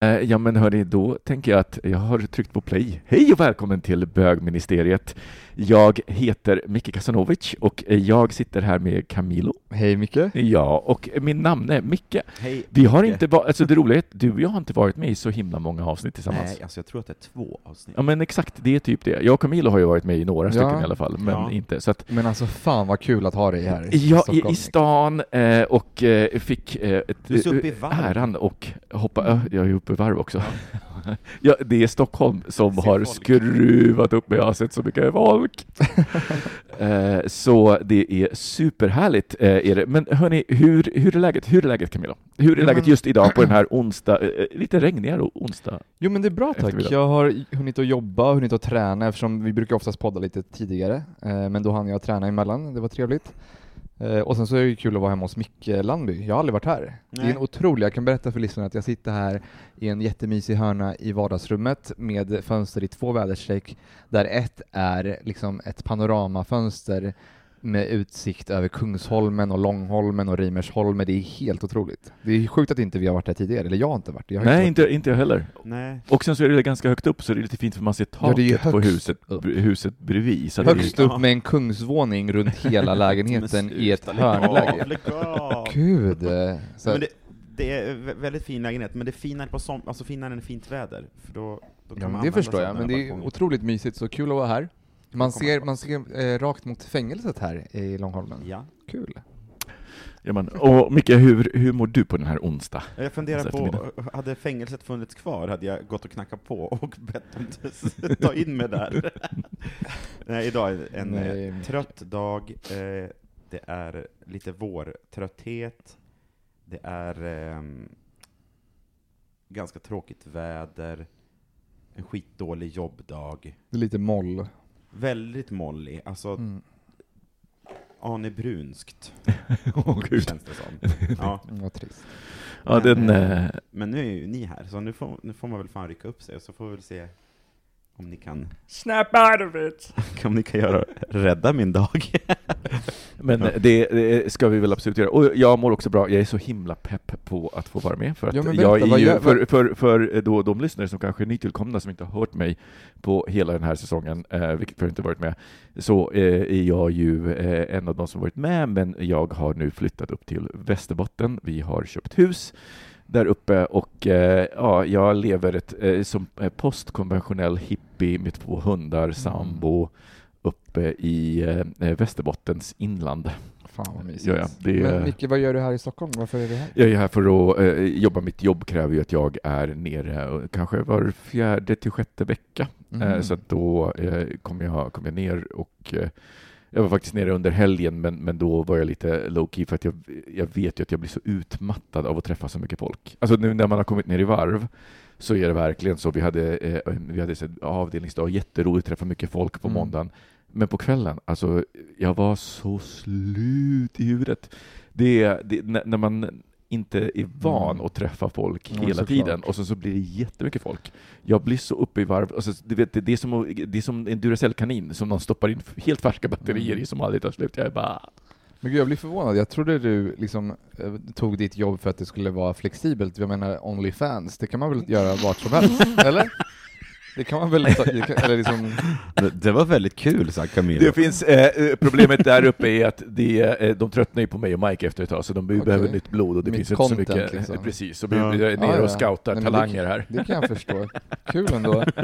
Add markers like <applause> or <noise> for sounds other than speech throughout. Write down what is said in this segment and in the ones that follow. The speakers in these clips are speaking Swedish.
Eh, ja men hörni, då tänker jag att jag har tryckt på play. Hej och välkommen till bögministeriet. Jag heter Micke Kasanovic och jag sitter här med Camilo. Hej Micke. Ja, och min namn är Micke. Hej. Vi har Micke. inte varit, alltså det roliga är att du och jag har inte varit med i så himla många avsnitt tillsammans. Nej, alltså jag tror att det är två avsnitt. Ja men exakt, det är typ det. Jag och Camilo har ju varit med i några Ja. stycken i alla fall, men Ja. inte så att Men alltså fan vad kul att ha dig här Ja, i, Stockholm. i stan eh, och eh, fick eh, ett, Du är så uppe i varv. äran och hoppa, ja, jag är uppe i varv också. <laughs> Ja, det är Stockholm som har folk. skruvat upp mig, jag har sett så mycket folk. <laughs> eh, så det är superhärligt eh, är det. Men hörni, hur, hur är läget? Hur är läget Camilla? Hur är läget men- just idag på den här onsdag, eh, lite regnigare onsdag? Jo men det är bra tack. Jag har hunnit att jobba, hunnit att träna eftersom vi brukar oftast podda lite tidigare. Eh, men då hann jag träna emellan, det var trevligt. Eh, och sen så är det ju kul att vara hemma hos Micke Landby. Jag har aldrig varit här. Det är Nej. en otrolig, jag kan berätta för lyssnarna att jag sitter här i en jättemysig hörna i vardagsrummet med fönster i två väderstreck, där ett är liksom ett panoramafönster med utsikt över Kungsholmen och Långholmen och Rimersholmen. Det är helt otroligt. Det är sjukt att inte vi har varit här tidigare, eller jag har inte varit har Nej, varit inte, inte jag heller. Nej. Och sen så är det ganska högt upp, så det är lite fint för man ser Ja, det är ju taket på högst huset, upp. huset bredvid. Så att det är- Högst upp med en kungsvåning runt <laughs> hela lägenheten i ett hörnläge. Gud! Så, Men det, det är vä- väldigt fin lägenhet, men det är finare på som, alltså finare än fint väder. För då, då kan ja, man men det förstår jag, men det är balkongen. otroligt mysigt, så kul att vara här. Man ser, man ser eh, rakt mot fängelset här i Långholmen. Ja. Kul. Ja, men, och Micke, hur, hur mår du på den här onsdag? Jag funderar Alltså, på, hade fängelset funnits kvar hade jag gått och knackat på och <laughs> bett dem att <laughs> ta in mig där. <laughs> Nej, idag är en Nej. eh, trött dag, eh, det är lite vårtrötthet, det är ehm, ganska tråkigt väder, en skitdålig jobbdag, Det är lite moll. Väldigt mollig, alltså Mm. Arne Brunskt, <laughs> Åh gud. känns det som. <laughs> Ja. Mm, vad trist. Ja, Men, den, eh, eh, Men nu är ju ni här, så nu får, nu får man väl fan rycka upp sig, och så får vi väl se om ni kan, Snap out of it! <laughs> om ni kan göra, rädda min dag. <laughs> Men det, det ska vi väl absolut göra. Och jag mår också bra, jag är så himla pepp på att få vara med, för att Ja, men jag berätta, är ju, för, för, för då, de lyssnare som kanske är nytillkomna, som inte har hört mig på hela den här säsongen, eh, vilket jag inte varit med, så eh, är jag ju eh, en av de som varit med, men jag har nu flyttat upp till Västerbotten. Vi har köpt hus där uppe och eh, ja, jag lever ett, eh, som eh, postkonventionell hippie med två hundar, sambo, uppe i eh, Västerbottens inland. Fan vad mysigt. Ja, ja, det Men Micke, vad gör du här i Stockholm? Varför är du här? Jag är här för att eh, jobba. Mitt jobb kräver ju att jag är nere eh, kanske var fjärde till sjätte vecka. Eh, så att då eh, kommer jag, kom jag ner och eh, jag var faktiskt nere under helgen, men, men då var jag lite low key för att jag, jag vet ju att jag blir så utmattad av att träffa så mycket folk. Alltså nu när man har kommit ner i varv så är det verkligen så. Vi hade, eh, vi hade här avdelningsdag, jätteroligt, träffa mycket folk på Mm. måndagen. Men på kvällen, alltså jag var så slut i huvudet. Det, det, när man inte är van Mm. att träffa folk Ja, hela såklart. tiden och så, så blir det jättemycket folk. Jag blir så uppe i varv. Alltså, du vet, det, är som, det är som en Duracell-kanin som någon stoppar in helt färska batterier Mm. i som aldrig tar slut. Jag är bara... Men gud, jag blir förvånad. Jag trodde du liksom eh, tog ditt jobb för att det skulle vara flexibelt. Jag menar Onlyfans, det kan man väl göra vart som helst, <laughs> eller? Det kan man väl eller liksom, <laughs> Det- var väldigt kul, sa Camilo. Det finns, eh, eh, problemet där uppe är att det, eh, de tröttnar ju på mig och Mike efter ett tag, så de Okej. behöver nytt blod och det Nytt finns inte så mycket. liksom. eh, Precis, så vi Ja. är nere och scoutar Nej, talanger det, här. Det kan jag förstå. Kul ändå. <laughs>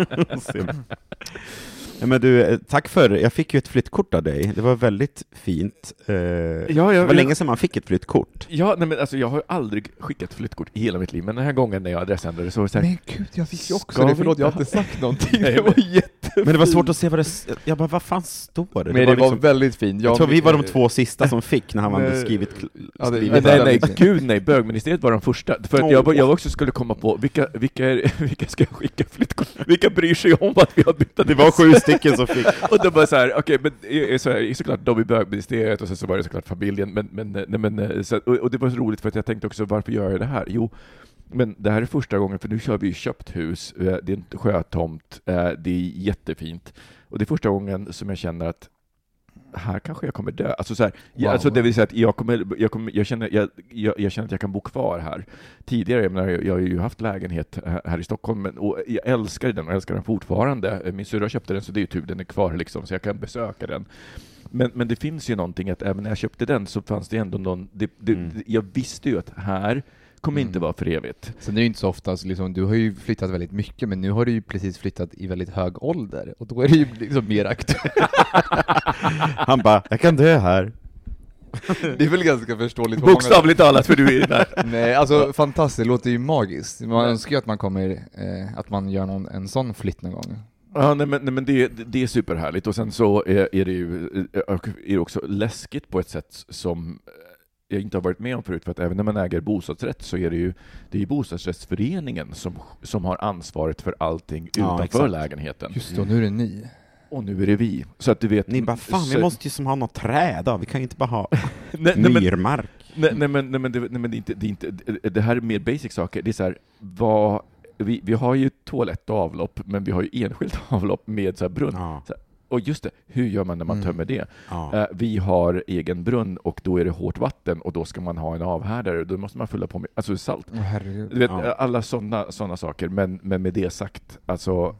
Ja, men du, eh, tack för Jag fick ju ett flyttkort av dig. Det var väldigt fint. Eh, Ja, det jag, var jag, länge sedan man fick ett flyttkort. ja, nej, men alltså, jag har aldrig skickat flyttkort i hela mitt liv, men den här gången när jag adressändrade så var det så här, Men gud, jag fick ju också det, förlåt jag har inte sagt <laughs> någonting. Nej, Det var jättefint. Men det var svårt att se vad det... Jag bara, vad fan står det? Men det var liksom, väldigt fint. jag tror vi var de två sista som fick när han hade <laughs> skrivit... Ja, det- skrivit Nej, det nej, var nej, väldigt gud nej, bögministeriet var de första. För att jag, jag också skulle komma på, vilka, vilka, <laughs> vilka ska jag skicka flyttkort Vilka bryr sig om att vi har bytt Det var sju stycken som fick. <laughs> Och de bara så här, okej, men så här, såklart de i bögministeriet och sen så var det såklart familjen, men, men, nej, men eh, så, och, och det var så roligt för att jag tänkte också, varför gör jag det här? Jo, men det här är första gången, för nu kör vi ju köpt hus, eh, det är en sjötomt, eh, det är jättefint, och det är första gången som jag känner att här kanske jag kommer dö. Alltså, så här, jag, Wow. alltså det vill säga att jag, kommer, jag, kommer, jag, känner, jag, jag, jag känner att jag kan bo kvar här. Tidigare, jag, menar, jag, jag har ju haft lägenhet här- här i Stockholm, men, och jag älskar den och älskar den fortfarande. Min syrra köpte den, så det är ju tur, den är kvar liksom, så jag kan besöka den. Men, men det finns ju någonting att även när jag köpte den så fanns det ändå någon, det, det, Mm. jag visste ju att här kommer Mm. inte vara för evigt. Sen är det ju inte så ofta, så liksom, du har ju flyttat väldigt mycket, men nu har du ju precis flyttat i väldigt hög ålder, och då är det ju <laughs> liksom mer aktuellt. <laughs> Han bara, jag kan dö här. <laughs> Det är väl ganska förståeligt. vad många- Bokstavligt talat, för du är där. Nej, alltså fantastiskt, det låter ju magiskt. Man önskar ju att man kommer, eh, att man gör någon, en sån flytt någon gång. Ja, nej, men, nej, men det, det är superhärligt, och sen så är, är det ju eh, är det också läskigt på ett sätt som jag inte har varit med om förut, för att även när man äger bostadsrätt så är det ju det är bostadsrättsföreningen som, som har ansvaret för allting Ja, utanför exakt. lägenheten. Just det, nu är det ni. Och nu är det vi. Så att du vet... Ni bara, fan så- vi måste ju som ha något träd då, vi kan ju inte bara ha <laughs> nej, myrmark. nej, nej, men, nej, men, det, nej, men det, är inte, det, är inte, det- här är mer basic saker. Det är så här, vad, vi, vi har ju toalett och avlopp, men vi har ju enskilt <laughs> avlopp med så här brunn. Ja, Och just det, hur gör man när man Mm. tömmer det? ja. Eh, Vi har egen brunn och då är det hårt vatten och då ska man ha en avhärdare. Då måste man fylla på med alltså salt. Du vet, Ja. alla sådana såna saker. Men, men med det sagt, alltså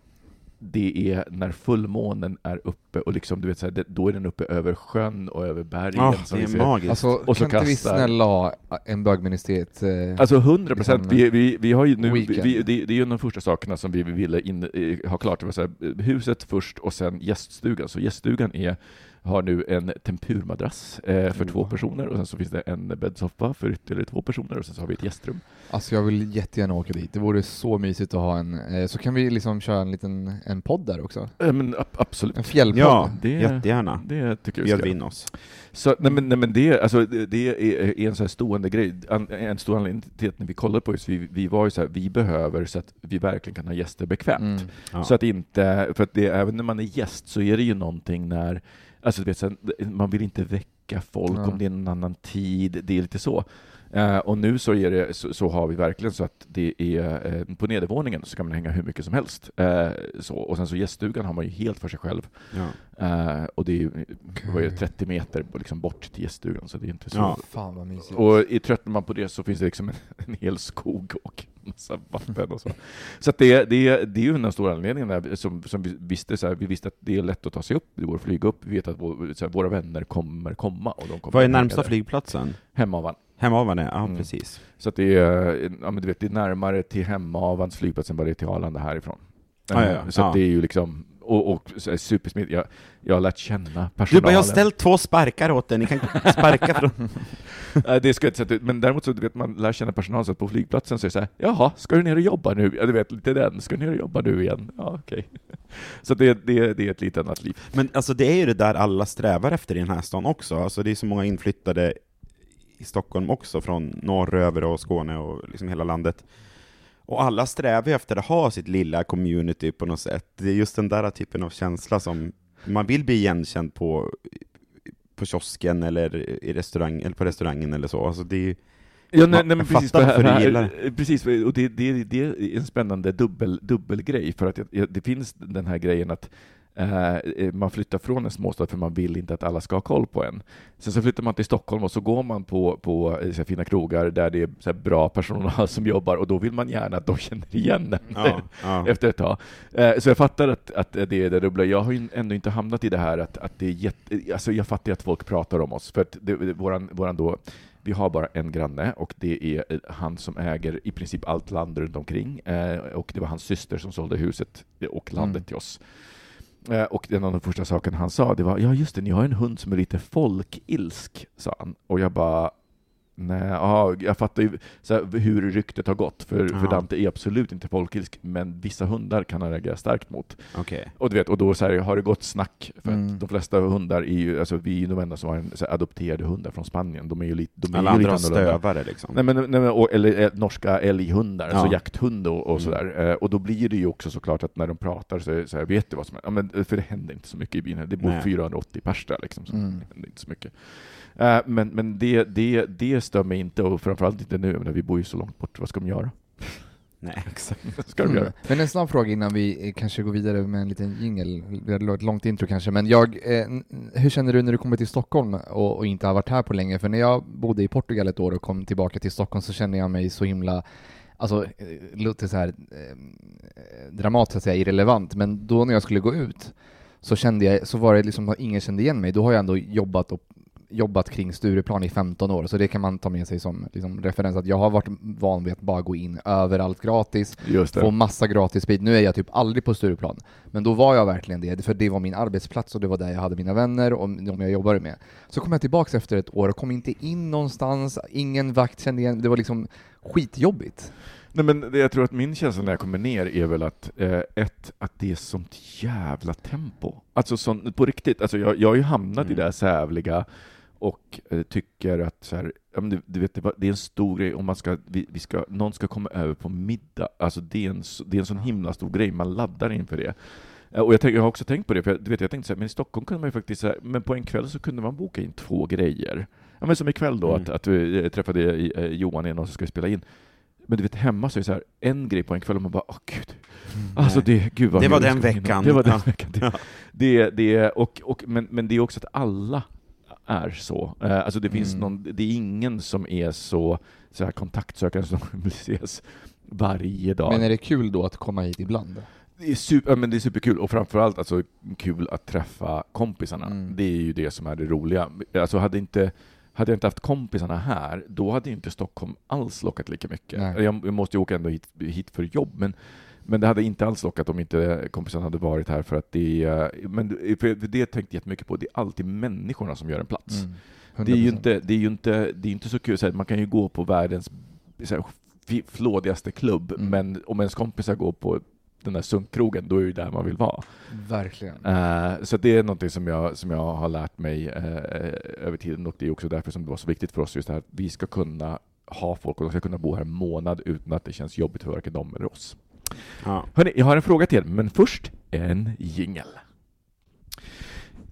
det är när fullmånen är uppe och liksom, du vet, så här, då är den uppe över sjön och över bergen. Som det är magiskt. Alltså, Och så kan inte vi kastar- snälla ha en bögministeriet? Eh, Alltså 100 procent. Liksom, Vi, vi, vi har ju nu, vi, det, det är ju de första sakerna som vi ville in, eh, ha klart. Det var så här, huset först och sen gäststugan. Så gäststugan är, har nu en tempurmadrass eh, för två Wow. personer och sen så finns det en bäddsoffa för ytterligare två personer och sen så har vi ett gästrum. Alltså jag vill jättegärna åka dit, det vore så mysigt att ha en, eh, så kan vi liksom köra en liten en podd där också. Eh, men ab- absolut. En fjällpodd. Ja, det- jättegärna. Det tycker jag vi Bjöd ska in oss. Så, nej, men, nej, men det, alltså, det, det är, är en så här stående grej. An, en stor anledning till att när vi kollade på det, vi, vi var ju så här, vi behöver så att vi verkligen kan ha gäster bekvämt. Mm. Ja. Så att inte, för att det, även när man är gäst så är det ju någonting när, alltså du vet, så här, man vill inte väcka folk Ja. om det är en annan tid, det är lite så. Eh, och nu så, är det, så, så har vi verkligen så att det är eh, på nedervåningen så kan man hänga hur mycket som helst. Eh, så, och sen så gäststugan har man ju helt för sig själv. Ja. Eh, och det är ju vad är det, 30 meter liksom bort till gäststugan, så det är inte så. Ja. Fan vad mysigt. Och i tröttnar man på det så finns det liksom en, <laughs> en hel skog och massa vatten och så. Så att det, det, det är ju den stora anledningen där, som, som vi visste, så här, vi visste att det är lätt att ta sig upp, det går att flyga upp, vi vet att vår, så här, våra vänner kommer komma. Och de kommer Vad är närmsta flygplatsen? Hemavan. Hemavan är, ja Mm. precis. Så att det är, ja, men du vet, det är närmare till Hemavans flygplats än vad det är till Arlanda härifrån. Ja, ja, Eh, ja. Så Ja. det är ju liksom, och, och supersmidigt. Jag, jag har lärt känna Du personalen. bara, jag har ställt två sparkar åt dig, ni kan sparka från... <laughs> Det ska jag. Men däremot så du vet man lär känna personal så på flygplatsen så är det så här, jaha, ska du ner och jobba nu? Ja, du vet, lite den, ska du ner och jobba nu igen? Ja, okej. <laughs> Så det, det, det är ett lite annat liv. Men alltså det är ju det där alla strävar efter i den här stan också, alltså det är så många inflyttade i Stockholm också, från norröver och Skåne och liksom hela landet. Och alla strävar ju efter att ha sitt lilla community på något sätt. Det är just den där typen av känsla som man vill bli igenkänd på, på kiosken eller, i restaurang, eller på restaurangen eller så. Alltså det är Ja, nej, nej, men precis, gillar här, precis, och det, det, det är en spännande dubbel, dubbelgrej, för att jag- det finns den här grejen att Eh, man flyttar från en småstad för man vill inte att alla ska ha koll på en. Sen så flyttar man till Stockholm och så går man på, på eh, så fina krogar där det är bra personal <laughs> som jobbar och då vill man gärna att de känner igen en Ja, ja. <laughs> efter ett tag. Eh, så jag fattar att, att det är det dubbla. Jag har ju ändå inte hamnat i det här att, att det är jätte... Alltså jag fattar ju att folk pratar om oss, för att det, det, våran, våran då vi har bara en granne och det är han som äger i princip allt land runt omkring. Eh, och det var hans syster som sålde huset och landet Mm. till oss. Eh, och en av de första sakerna han sa, det var ja just det, ni har en hund som är lite folkilsk, sa han. Och jag bara Nej, ja, jag fattar ju här, hur ryktet har gått, för, för. Dante är absolut inte folkilsk, men vissa hundar kan han reagera starkt mot. Okej. Och du vet, och då så här, har det gått snack, för Mm. de flesta hundar är ju, alltså vi är ju de enda som har en, här, adopterade hundar från Spanien, de är ju lite, de är Alla ju andra lite annorlunda. stövare liksom. Nej, men, nej, men, och, eller eh, norska älghundar, Ja. alltså jakthund och, och Mm. sådär. Eh, och då blir det ju också såklart att när de pratar så, är det så här, vet du vad som ja, men För det händer inte så mycket i byn, det bor Nej. 480 pers där liksom, så Mm. det händer inte så mycket. Eh, men men det, det, det stör mig inte, och framförallt inte nu, men vi bor ju så långt bort, vad ska de göra? Nej, <laughs> exakt. Vad ska de Mm. göra? Men en snabb fråga innan vi eh, kanske går vidare med en liten jingle. Vi hade ett långt intro kanske, men jag, eh, hur känner du när du kommer till Stockholm och, och inte har varit här på länge? För när jag bodde i Portugal ett år och kom tillbaka till Stockholm så kände jag mig så himla Alltså, eh, låter så här eh, dramatiskt att säga irrelevant, men då när jag skulle gå ut så kände jag, så var det liksom att ingen kände igen mig. Då har jag ändå jobbat och jobbat kring Stureplan i 15 år, så det kan man ta med sig som liksom, referens att jag har varit van vid att bara gå in överallt gratis, få massa gratis sprit. Nu är jag typ aldrig på Stureplan, men då var jag verkligen det, för det var min arbetsplats och det var där jag hade mina vänner och de jag jobbade med. Så kom jag tillbaks efter ett år och kom inte in någonstans, ingen vakt kände igen, det var liksom skitjobbigt. Nej, men jag tror att min känsla när jag kommer ner är väl att, eh, ett, att det är sånt jävla tempo. Alltså sån, på riktigt, alltså jag, jag har ju hamnat i Mm. det här sävliga och eh, tycker att så här, du, du vet, det, är en stor grej om man ska, vi, vi ska, någon ska komma över på middag. Alltså det är en, det är en sån himla stor grej, man laddar inför det. Eh, Och jag, tänk, jag har också tänkt på det, för jag, du vet, jag tänkte så här, men i Stockholm kunde man ju faktiskt, så här, men på en kväll så kunde man boka in två grejer. Ja, men som ikväll då, Mm. att, att vi eh, träffade Johan igen och så ska vi spela in. Men du vet, hemma så är det så här, en grej på en kväll och man bara, åh gud. Alltså det, gud vad Det var den veckan. Det var den Ja. veckan. Det, det, det, och, och, men, men det är också att alla är så. Eh, Alltså det finns Mm. någon, det är ingen som är så, så här kontaktsökande som <laughs> vill ses varje dag. Men är det kul då att komma hit ibland? Det är, super, men det är superkul, och framförallt alltså, kul att träffa kompisarna. Mm. Det är ju det som är det roliga. Alltså, hade, inte, hade jag inte haft kompisarna här, då hade inte Stockholm alls lockat lika mycket. Jag, jag måste ju åka ändå hit, hit för jobb, men, men det hade inte alls lockat om inte kompisarna hade varit här. För att det, är- men för det har jag tänkt jättemycket på, det är alltid människorna som gör en plats. Mm. Det är ju 100%. inte, det är ju inte, det är inte så kul, så här, man kan ju gå på världens så här, flådigaste klubb, Mm. men om ens kompisar går på den där sunkkrogen, då är det ju där man vill vara. Verkligen. Eh, så det är någonting som jag, som jag har lärt mig eh, över tiden och det är också därför som det var så viktigt för oss just det här att vi ska kunna ha folk och de ska kunna bo här en månad utan att det känns jobbigt för varken dem eller oss. Ja. Hörrni, jag har en fråga till er, men först en jingel.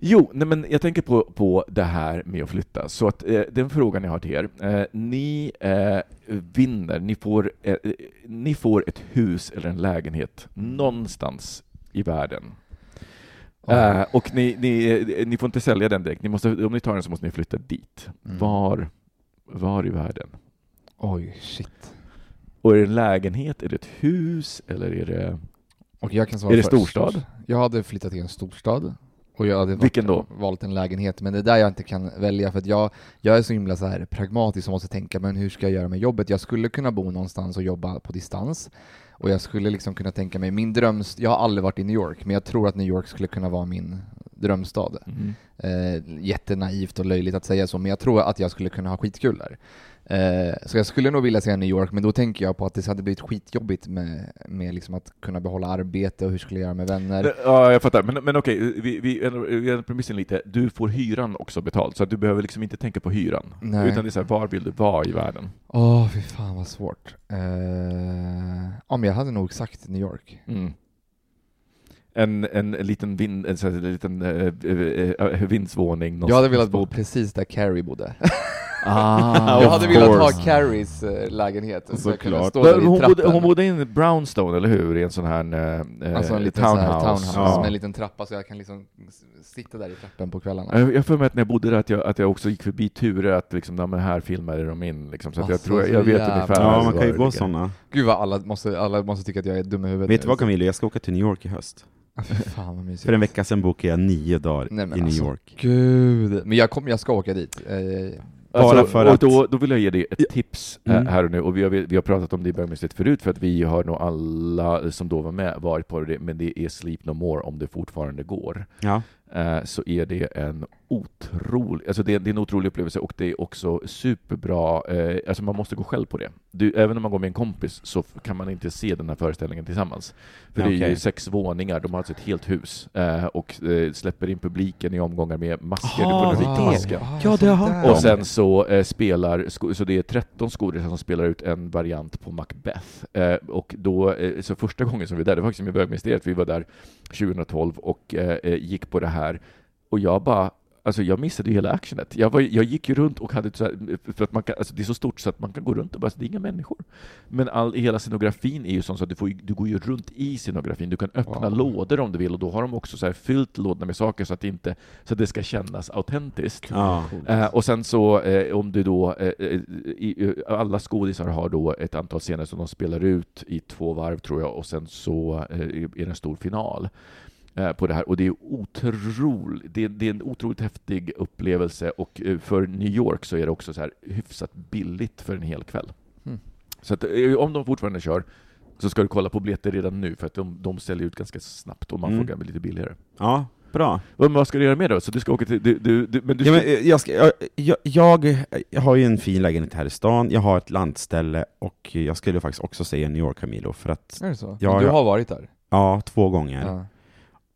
Jo, nej men jag tänker på, på det här med att flytta, så att eh, den frågan jag har till er. Eh, ni eh, vinner, ni får, eh, eh, ni får ett hus eller en lägenhet någonstans i världen. Eh, och ni, ni, ni får inte sälja den direkt, ni måste, om ni tar den så måste ni flytta dit. Mm. Var, var i världen? Oj, shit. Och är det en lägenhet, är det ett hus, eller är det... Och jag kan svara Är det först. storstad? Jag hade flyttat till en storstad. Och jag hade Vilken då? valt en lägenhet, men det är där jag inte kan välja för att jag, jag är så himla så här pragmatisk och måste tänka, men hur ska jag göra med jobbet? Jag skulle kunna bo någonstans och jobba på distans. Och jag skulle liksom kunna tänka mig, min dröms... Jag har aldrig varit i New York, men jag tror att New York skulle kunna vara min drömstad. Mm. Eh, jättenaivt och löjligt att säga så, men jag tror att jag skulle kunna ha skitkul där. Eh, så jag skulle nog vilja säga New York, men då tänker jag på att det hade blivit skitjobbigt med, med liksom att kunna behålla arbete och hur skulle jag göra med vänner. Ja, jag fattar. Men, men okej, vi, ändrar premissen lite. Du får hyran också betalt, så att du behöver liksom inte tänka på hyran. Nej. Utan det är så här, var vill du vara i världen? Åh, fy fan vad svårt. Eh, ja, men jag hade nog sagt New York. Mm. En, en liten, vin, en, så här, en liten eh, eh, eh, vindsvåning Jag hade velat bo precis där Carrie bodde. <laughs> Ah, <laughs> jag hade velat ha course. Carries eh, lägenhet. Så Såklart. stå där i hon, bodde, hon bodde i en brownstone, eller hur? I en sån här eh, Alltså en liten townhouse, townhouse. townhouse Ja. med en liten trappa så jag kan liksom sitta där i trappen på kvällarna. Jag för mig att när jag bodde där att jag, att jag också gick förbi Ture, att liksom, ja, men här filmade de in. Liksom, så att jag Alltså, tror jag, jag vet jävla- ungefär Ja, man kan ju gå sådana. Gud vad alla måste, alla måste tycka att jag är dum i huvudet. Vet du vad Camilla, jag ska åka till New York i höst. <laughs> Fan. För en vecka sedan bokade jag nio dagar Nej, i New alltså, York. Gud. Men jag, kom, jag ska åka dit. Eh, Bara Alltså, för och att- då, då vill jag ge dig ett tips eh, Mm. här och nu, och vi har, vi har pratat om det i Bögministeriet förut, för att vi har nog alla som då var med varit på det, men det är Sleep No More om det fortfarande går. Ja. Eh, så är det en otrolig, alltså det, är en otrolig upplevelse och det är också superbra, eh, alltså man måste gå själv på det. Du, även om man går med en kompis så kan man inte se den här föreställningen tillsammans. För det är ju sex våningar, de har alltså ett helt hus eh, och släpper in publiken i omgångar med masker. Ah, du är ta det. masken. Ja, det har Och sen så spelar, så det är 13 skådespelare som spelar ut en variant på Macbeth. Och då, så första gången som vi var där, det var faktiskt med Bögministeriet, vi var där 2012 och gick på det här, och jag bara Alltså jag missade ju hela actionet. Jag, var, jag gick ju runt och hade så här, för att man kan, alltså det är så stort så att man kan gå runt och bara, det är inga människor. Men all, hela scenografin är ju sån så att du, får, du går ju runt i scenografin, du kan öppna Wow. lådor om du vill och då har de också så här fyllt lådorna med saker så att det inte, så att det ska kännas autentiskt. Ja. Eh, och sen så eh, om du då, eh, eh, i, eh, alla skådisar har då ett antal scener som de spelar ut i två varv tror jag, och sen så eh, är det en stor final eh, på det här. Och det är otroligt, det, är- det är en otroligt häftig upplevelse och eh, för New York så är det också så här hyfsat billigt för en hel kväll. Mm. Så att, eh, om de fortfarande kör så ska du kolla på biljetter redan nu för att de, de säljer ut ganska snabbt och man Mm. får gå lite billigare. ja, bra. Men vad ska du göra mer då? Så du ska åka till, du, du, du, men du Ja, ska, men, eh, jag, ska, jag, jag, jag, jag har ju en fin lägenhet här i stan, jag har ett landställe och jag skulle faktiskt också säga New York, Camilo, för att, Är det så? Ja, du ja. har varit där? ja, två gånger. Ja.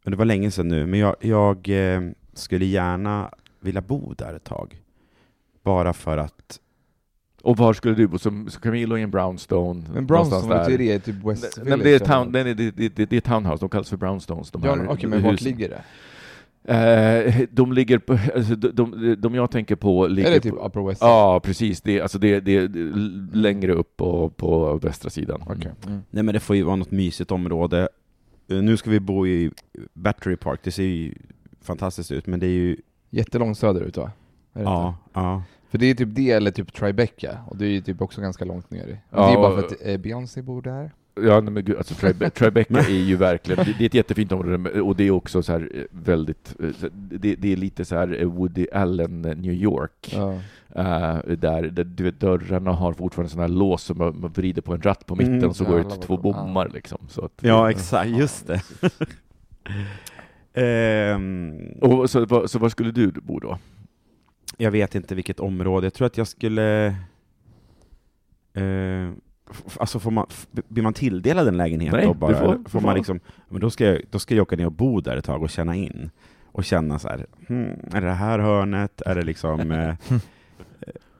Men det var länge sedan nu, men jag, jag eh, skulle gärna vilja bo där ett tag. Bara för att, Och var skulle du bo? Som, som Camilo i en brownstone? Men någonstans Brownstone, vad betyder det? Typ West Nej, det, är town, nej, det, det, det, det är townhouse, de kallas för brownstones. De Ja, Okej, men vart ligger det? Eh, de ligger på, alltså, de, de, de jag tänker på ligger Är det typ på, Upper West? Ja, precis. Det, alltså det, det, det är längre upp på, på västra sidan. Okej. Mm. nej men det får ju vara något mysigt område. Eh, Nu ska vi bo i Battery Park, det ser ju fantastiskt ut, men det är ju, Jättelångt söderut va? Är det ja, inte? ja. För det är typ det eller typ Tribeca, och det är ju typ också ganska långt ner i. Ja, det är ju bara för att eh, Beyoncé bor där. Ja, men gud, alltså Tribe- Tribeca är ju verkligen, det, det är ett jättefint område, och det är också så här eh, väldigt, eh, det, det är lite så här Woody Allen, New York. Ja. Eh, där, där du vet, dörrarna har fortfarande sådana här lås som man, man vrider på en ratt på mitten Mm, och så går det ut två bommar liksom. Så att, Ja, exakt, just det. <laughs> Ehm, Och så, så var skulle du bo då? jag vet inte vilket område, jag tror att jag skulle... F- alltså får man, blir man tilldelad en lägenhet Nej, då bara? du får får. man liksom, men då ska, jag, då ska jag åka ner och bo där ett tag och känna in. Och känna så här, hmm, är det här hörnet? Är det liksom... Eh, <laughs>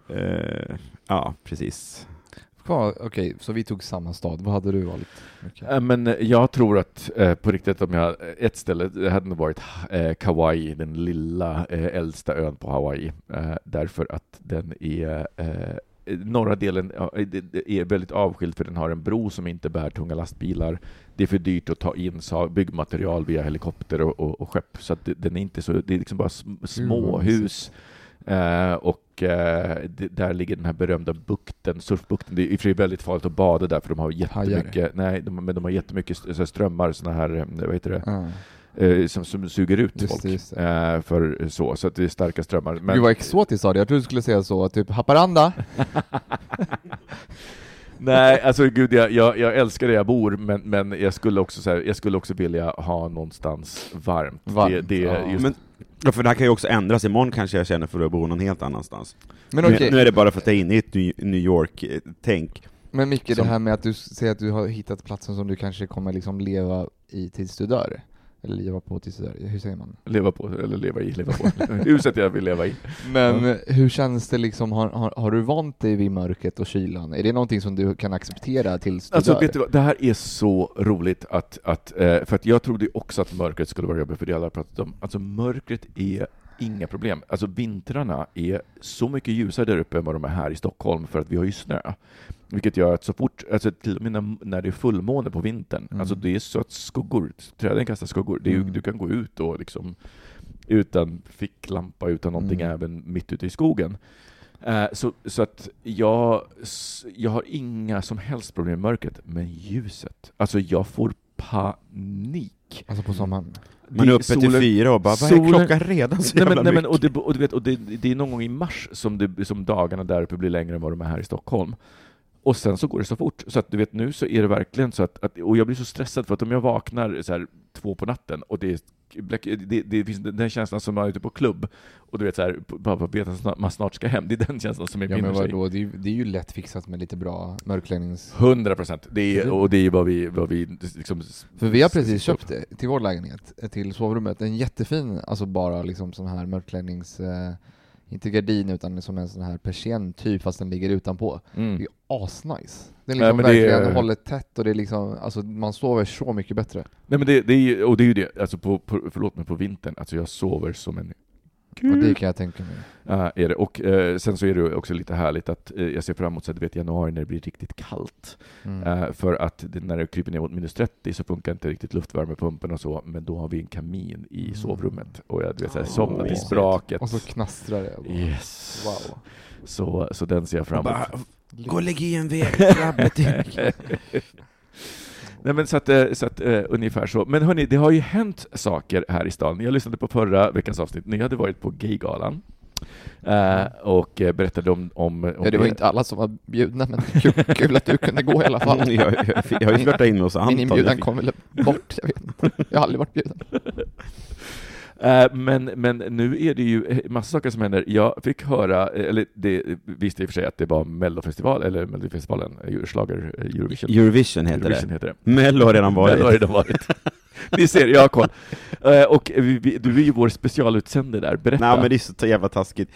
eh, ja, precis. Kvar- Okej, så vi tog samma stad. Vad hade du valt? Okej. Eh, Men eh, jag tror att eh, på riktigt om jag, ett ställe det hade nog varit eh, Kauai, den lilla eh, äldsta ön på Hawaii, eh, därför att den är eh, Norra delen är väldigt avskild för den har en bro som inte bär tunga lastbilar. Det är för dyrt att ta in byggmaterial via helikopter och, och, och skepp, så att det, den är inte så, det är liksom bara sm- små hus. Eh, och det, där ligger den här berömda bukten, surfbukten. Det är i och för sig väldigt farligt att bada där för de har jättemycket, nej, de, men de har jättemycket strömmar, såna här, eh, vad heter det, eh, som, som suger ut Just folk. just för så, så att det är starka strömmar. Men, Gud vad exotiskt sa du, jag trodde du skulle säga så, typ Haparanda? <laughs> nej, alltså gud, jag, jag, jag älskar där jag bor, men, men jag, skulle också, så här, jag skulle också vilja ha någonstans varmt. Varmt, det, det, ja. just, Men, ja, för det här kan ju också ändras, imorgon kanske jag känner för att bo någon helt annanstans. Men Nu, okej, nu är det bara för att jag är inne i ett New New York-tänk. men Micke, det som- här med att du säger att du har hittat platsen som du kanske kommer liksom leva i tills du dör. Eller leva på tills hur säger man? leva på, eller leva i, leva på. <laughs> Huset jag vill leva i. Men hur känns det liksom, har, har, har du vant dig vid mörkret och kylan? Är det någonting som du kan acceptera tills du Alltså, dör? vet du vad, det här är så roligt att, att eh, för att jag trodde också att mörkret skulle vara jobbigt, för det alla pratat om. Alltså mörkret är inga problem. Alltså vintrarna är så mycket ljusare där uppe än vad de är här i Stockholm för att vi har ju snö. Vilket gör att så fort, alltså till och med när, det är fullmåne på vintern, Mm. alltså det är så att skuggor, träden kastar skuggor. Det är, ju- Mm. Du kan gå ut och liksom utan ficklampa, utan någonting, Mm. även mitt ute i skogen. Eh, så, så att jag, jag har inga som helst problem med mörkret, men ljuset. Alltså jag får panik. Alltså på sommaren. Man är uppe till solen- fyra och bara, vad solen- är klockan redan så Nej jävla nej, mycket? och, det, och, du vet, och det, det är någon gång i mars som, det, som dagarna där uppe blir längre än vad de är här i Stockholm. Och sen så går det så fort, så att du vet nu så är det verkligen så att, att och jag blir så stressad för att om jag vaknar så här två på natten och det är det, det finns den känslan som man är ute på klubb, och du vet så här, bara för att man snart ska hem, det är den känslan som är Ja men sig. det är, ju, det är ju lätt fixat med lite bra mörkläggnings... 100 procent, och det är vad vi, vad vi liksom... För vi har precis köpt det till vår lägenhet, till sovrummet, en jättefin, alltså bara liksom sån här mörkläggnings... Eh, inte gardin utan som en sån här persienn typ fast den ligger utanpå. Mm. Det är asnice. Nej, liksom men det är- verkligen håller tätt och det är liksom, alltså man sover så mycket bättre. Nej men det, det är ju, och det är ju det, alltså på, på, förlåt mig, på vintern, alltså jag sover som en Och det kan jag tänka mig. Ja, är det. Och eh, sen så är det också lite härligt att eh, jag ser fram emot så att vet, januari när det blir riktigt kallt. Mm. Eh, för att det, när det kryper ner mot minus 30 så funkar inte riktigt luftvärmepumpen och så, men då har vi en kamin i Mm. sovrummet. Och jag vet, så här, Åh, somnar till spraket. Och så knastrar det. bara- Yes. Wow. Så, så den ser jag fram emot. Gå och lägg i en väg, grabbet. <laughs> Nej men så att, eh, så att uh, ungefär så. Men hörni, det har ju hänt saker här i stan. Jag lyssnade på förra veckans avsnitt. Ni hade varit på Gaygalan. eh, och berättade om, om, om Ja, det var inte alla som var bjudna, men kul, kul att du kunde gå i alla fall. <laughs> jag, jag, jag har ju flörtat in hos Min Anton. inbjudan Jag fick- kom väl bort, jag vet inte. Jag har aldrig varit bjuden. <laughs> Eh, Men, men nu är det ju eh, massa saker som händer. Jag fick höra, eh, eller det visste i och för sig att det var Mellofestival, eller Melodifestivalen, schlager Eurovision. Eurovision heter Eurovision det. heter det. Mello har redan varit. Mello har redan varit. <laughs> Ni ser, jag har koll. Och vi, du är ju vår specialutsände där, berätta. Nej men det är så jävla taskigt.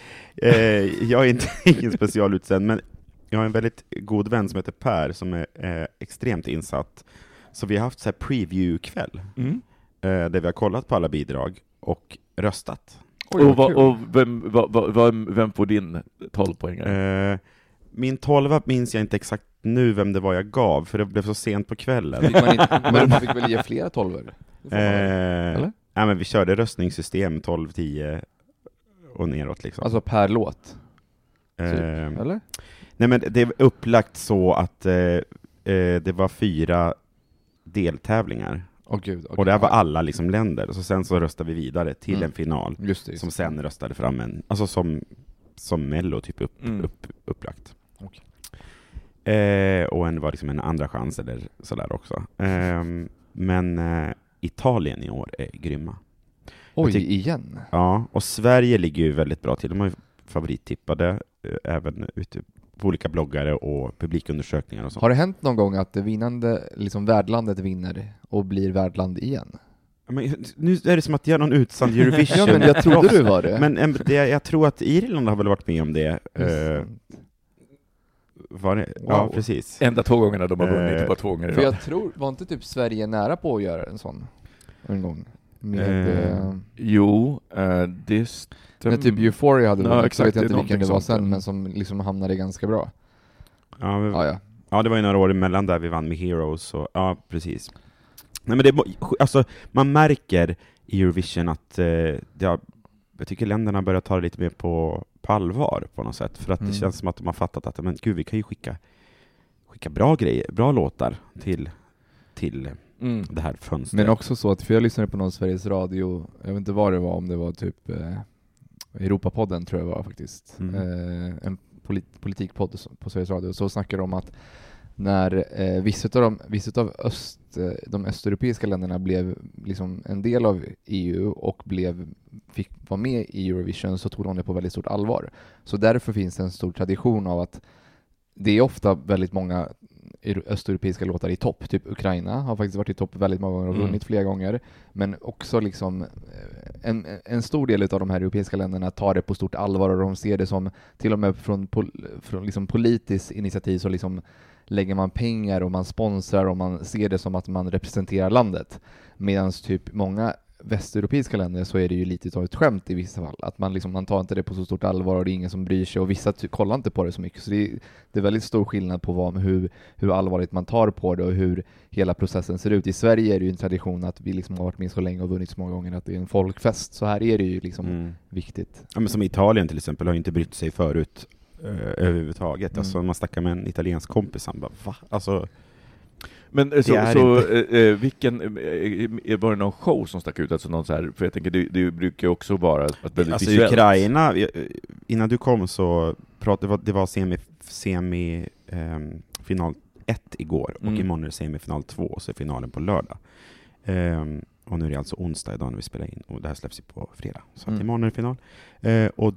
Jag är inte <laughs> ingen specialutsänd, men jag har en väldigt god vän som heter Per, som är extremt insatt. Så vi har haft så här preview-kväll, Mm. där vi har kollat på alla bidrag och röstat. Oj, och vad och vem, vad, vem, vem får din 12 poängare? Eh, min tolva minns jag inte exakt nu vem det var jag gav, för det blev så sent på kvällen. Fick man, inte, <laughs> men man fick väl ge flera tolvor? Det får man väl. Eh, Eller? nej, men vi körde röstningssystem 12, 10 och neråt liksom. Alltså per låt? Eh, Eller? Nej men det är upplagt så att eh, eh, det var fyra deltävlingar, Åh gud. okej. och där var alla liksom länder, så sen så röstade vi vidare till Mm. en final, Just det. Just. som det. sen röstade fram en, alltså som, som mello typ upp, Mm. upp, upplagt. Okej. Eh, och en var liksom en andra chans eller sådär också. Ehm, men eh, Italien i år är grymma. Oj, igen? Ja, och Sverige ligger ju väldigt bra till. De har ju favorittippade, eh, även ute på olika bloggare och publikundersökningar och sånt. Har det hänt någon gång att det vinnande, liksom värdlandet vinner och blir värdland igen? Men, nu är det som att jag är någon utsänd Eurovision. Ja men jag trodde du var det. Men det, jag tror att Irland har väl varit med om det. Eh, var det? Ja, Wow. precis. Enda två gångerna de har vunnit, det var två gånger För jag tror, var inte typ Sverige nära på att göra en sån? En gång? Med... Eh, Eh, Jo, eh, det stämmer. typ Euphoria hade Ja, vunnit, exakt, vet jag inte vilken det var sen, men som liksom hamnade ganska bra. Ja, men, Ja, ja. Ja, det var ju några år emellan där vi vann med Heroes, och, ja precis. Nej men det, alltså, man märker i Eurovision att eh, det har, jag tycker länderna börjar ta det lite mer på, på allvar på något sätt, för att Mm. det känns som att de har fattat att men gud, vi kan ju skicka, skicka bra grejer, bra låtar till, till Mm. det här fönstret. Men också så att, för jag lyssnade på någon Sveriges Radio, jag vet inte vad det var, om det var typ eh, Europapodden tror jag var faktiskt, Mm. eh, en polit, politikpodd på Sveriges Radio, så snackar de om att när eh, vissa av, de, vissa av öst, eh, de östeuropeiska länderna blev liksom en del av EU och blev, fick vara med i Eurovision så tog de det på väldigt stort allvar. Så därför finns det en stor tradition av att det är ofta väldigt många östeuropeiska låtar i topp, typ Ukraina har faktiskt varit i topp väldigt många gånger och Mm. vunnit flera gånger, men också liksom eh, en, en stor del av de här europeiska länderna tar det på stort allvar och de ser det som, till och med från, pol, från liksom politiskt initiativ så liksom lägger man pengar och man sponsrar och man ser det som att man representerar landet. Medan typ många västeuropeiska länder så är det ju lite av ett skämt i vissa fall. Att man, liksom, man tar inte det på så stort allvar och det är ingen som bryr sig och vissa kollar inte på det så mycket. Så det är, det är väldigt stor skillnad på vad, hur, hur allvarligt man tar på det och hur hela processen ser ut. I Sverige är det ju en tradition att vi liksom har varit med så länge och vunnit så många gånger att det är en folkfest. Så här är det ju liksom Mm. viktigt. Ja, men som Italien till exempel har ju inte brytt sig förut eh, överhuvudtaget. Mm. Alltså man snackar med en italiensk kompis, han bara va? Alltså, Men eh, så, så eh, eh, vilken, eh, eh, var det någon show som stack ut? Alltså någon så här, för jag tänker det, det brukar ju också vara ett väldigt alltså visuellt. Ukraina, eh, innan du kom så pratade, det var, det var semi, semi ehm, final 1 igår, och Mm. imorgon är det semifinal 2, och så är finalen på lördag. Ehm, och nu är det alltså onsdag idag när vi spelar in, och det här släpps ju på fredag. Så att Mm. imorgon är det final. Eh, och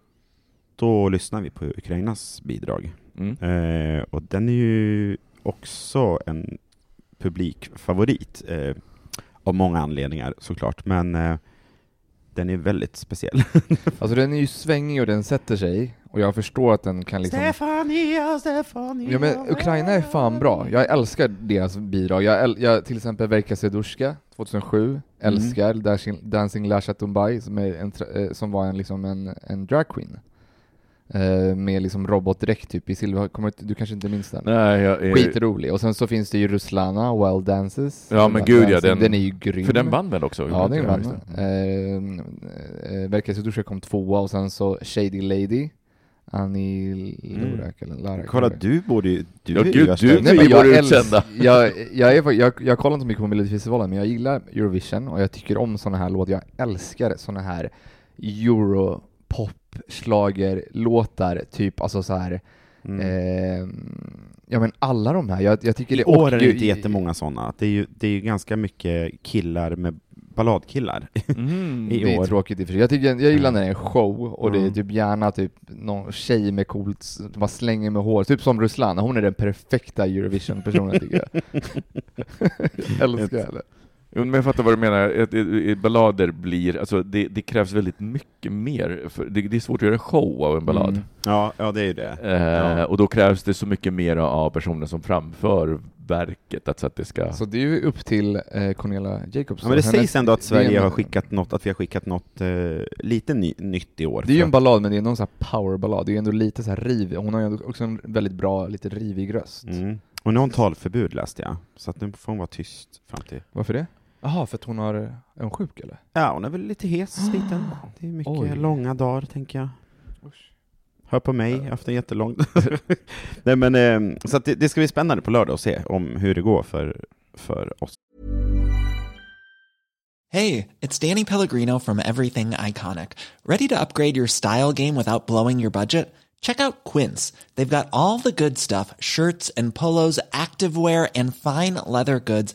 då lyssnar vi på Ukrainas bidrag. Mm. Eh, och den är ju också en publikfavorit, eh, av många anledningar såklart, men eh, den är väldigt speciell. <laughs> Alltså den är ju svängig och den sätter sig och jag förstår att den kan liksom Stefania, Stefania Ja men Ukraina är fan bra, jag älskar deras bidrag. Jag, äl- jag till exempel Verka Sedushka 2007, älskar Dancing, Dancing Lasha Tumbai som, är en, tra- eh, som var en, liksom en, en dragqueen. Eh, med liksom robotdräkt typ i silver, kommer, du- kanske inte minns den? Nej, jag är, Skitrolig. Och sen så finns det ju Ruslana, Wild Dances. Ja, men gud, ja, den- den är ju grym. för den vann väl också? Ja, den vann. Eh, eh, Verka Sedushka kom tvåa och sen så Shady Lady, Annie Lorak eller Larak. Kolla, du borde ju... Du Ja, är gud, du- Nej, men jag, utsända. jag, jag, är, jag, jag kollar inte mycket på Melodifestivalen, men jag gillar Eurovision och jag tycker om såna här låtar. Jag älskar såna här europop schlager låtar typ alltså så här. Mm. Eh, ja men alla de här, jag, jag tycker I det år är det och- inte jättemånga sådana. Det är ju, det är ju ganska mycket killar med balladkillar. <laughs> Mm. I Det är år. tråkigt i och för sig. Jag, tycker, jag gillar när det är en show och det är Mm. typ gärna typ någon tjej med coolt, bara slänger med hår, typ som Ruslan, hon är den perfekta Eurovision-personen tycker jag. <laughs> <laughs> Älskar henne. Jo, men jag fattar vad du menar. Ballader blir, alltså det, det krävs väldigt mycket mer. För det, det är svårt att göra show av en ballad. Mm. Ja, ja det är ju det. Eh, Ja. Och då krävs det så mycket mer av personen som framför verket, alltså att det ska... Så det är ju upp till eh, Cornelia Jacobs. Ja, men det Hennes- sägs ändå att Sverige en- har skickat något, att vi har skickat något eh, lite ny, nytt i år. Det är ju en ballad, men det är någon sån här powerballad. Det är ju ändå lite så här rivig. Hon har ju också en väldigt bra, lite rivig röst. mm. Och nu har hon talförbud läste jag, så att nu får hon vara tyst fram till... Varför det? Jaha, för att hon har, är hon sjuk eller? Ja, hon är väl lite hes, liten. Det är mycket Oj. långa dagar, tänker jag. Hör på mig, jag har haft en jättelång <laughs> Nej men, eh, så att det, det ska bli spännande på lördag att se om hur det går för, för oss. Hey, it's Danny Pellegrino from Everything Iconic. Ready to upgrade your style game without blowing your budget? Check out Quince. They've got all the good stuff shirts and polos, activewear, and fine leather goods,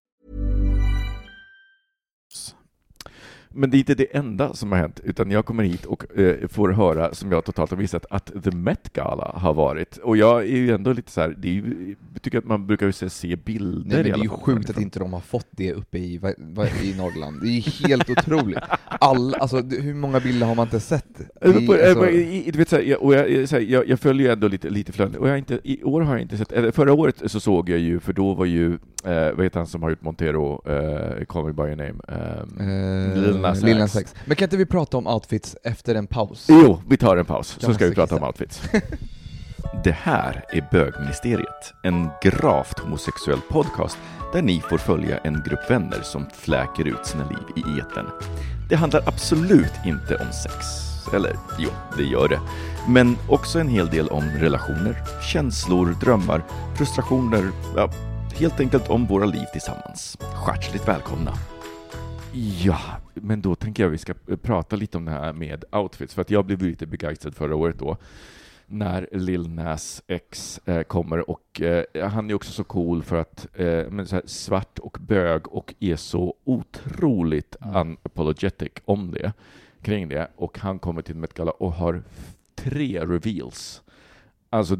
Men det är inte det enda som har hänt, utan jag kommer hit och eh, får höra, som jag totalt har missat, att The Met Gala har varit. Och jag är ju ändå lite så här, det är ju, jag tycker att man brukar ju se- se bilder Nej, men det är ju sjukt att inte de har fått det uppe i, i Norrland. Det är helt otroligt. All, alltså, hur många bilder har man inte sett? Alltså, Du vet, så här, jag, och jag, så här, jag, jag följer ju ändå lite, lite flöden, och jag inte, i år har jag inte sett, eller förra året så såg jag ju, för då var ju, eh, vad heter han som har gjort Montero, eh, Call Me By Your Name? ehm, eh, Lil Nas Lil X. Nas X. Men kan inte vi prata om outfits efter en paus? Jo, vi tar en paus, så ska vi prata om outfits. <laughs> Det här är Bögministeriet, en gravt homosexuell podcast där ni får följa en grupp vänner som fläker ut sina liv i etern. Det handlar absolut inte om sex. Eller jo, det gör det. Men också en hel del om relationer, känslor, drömmar, frustrationer, ja, helt enkelt om våra liv tillsammans. Hjärtligt välkomna! Ja, men då tänker jag vi ska eh, prata lite om det här med outfits, för att jag blev lite begeistrad förra året då, när Lil Nas X eh, kommer och eh, han är också så cool för att eh, men så här, svart och bög och är så otroligt unapologetic om det, kring det, och han kommer till Met Gala och har tre reveals. Alltså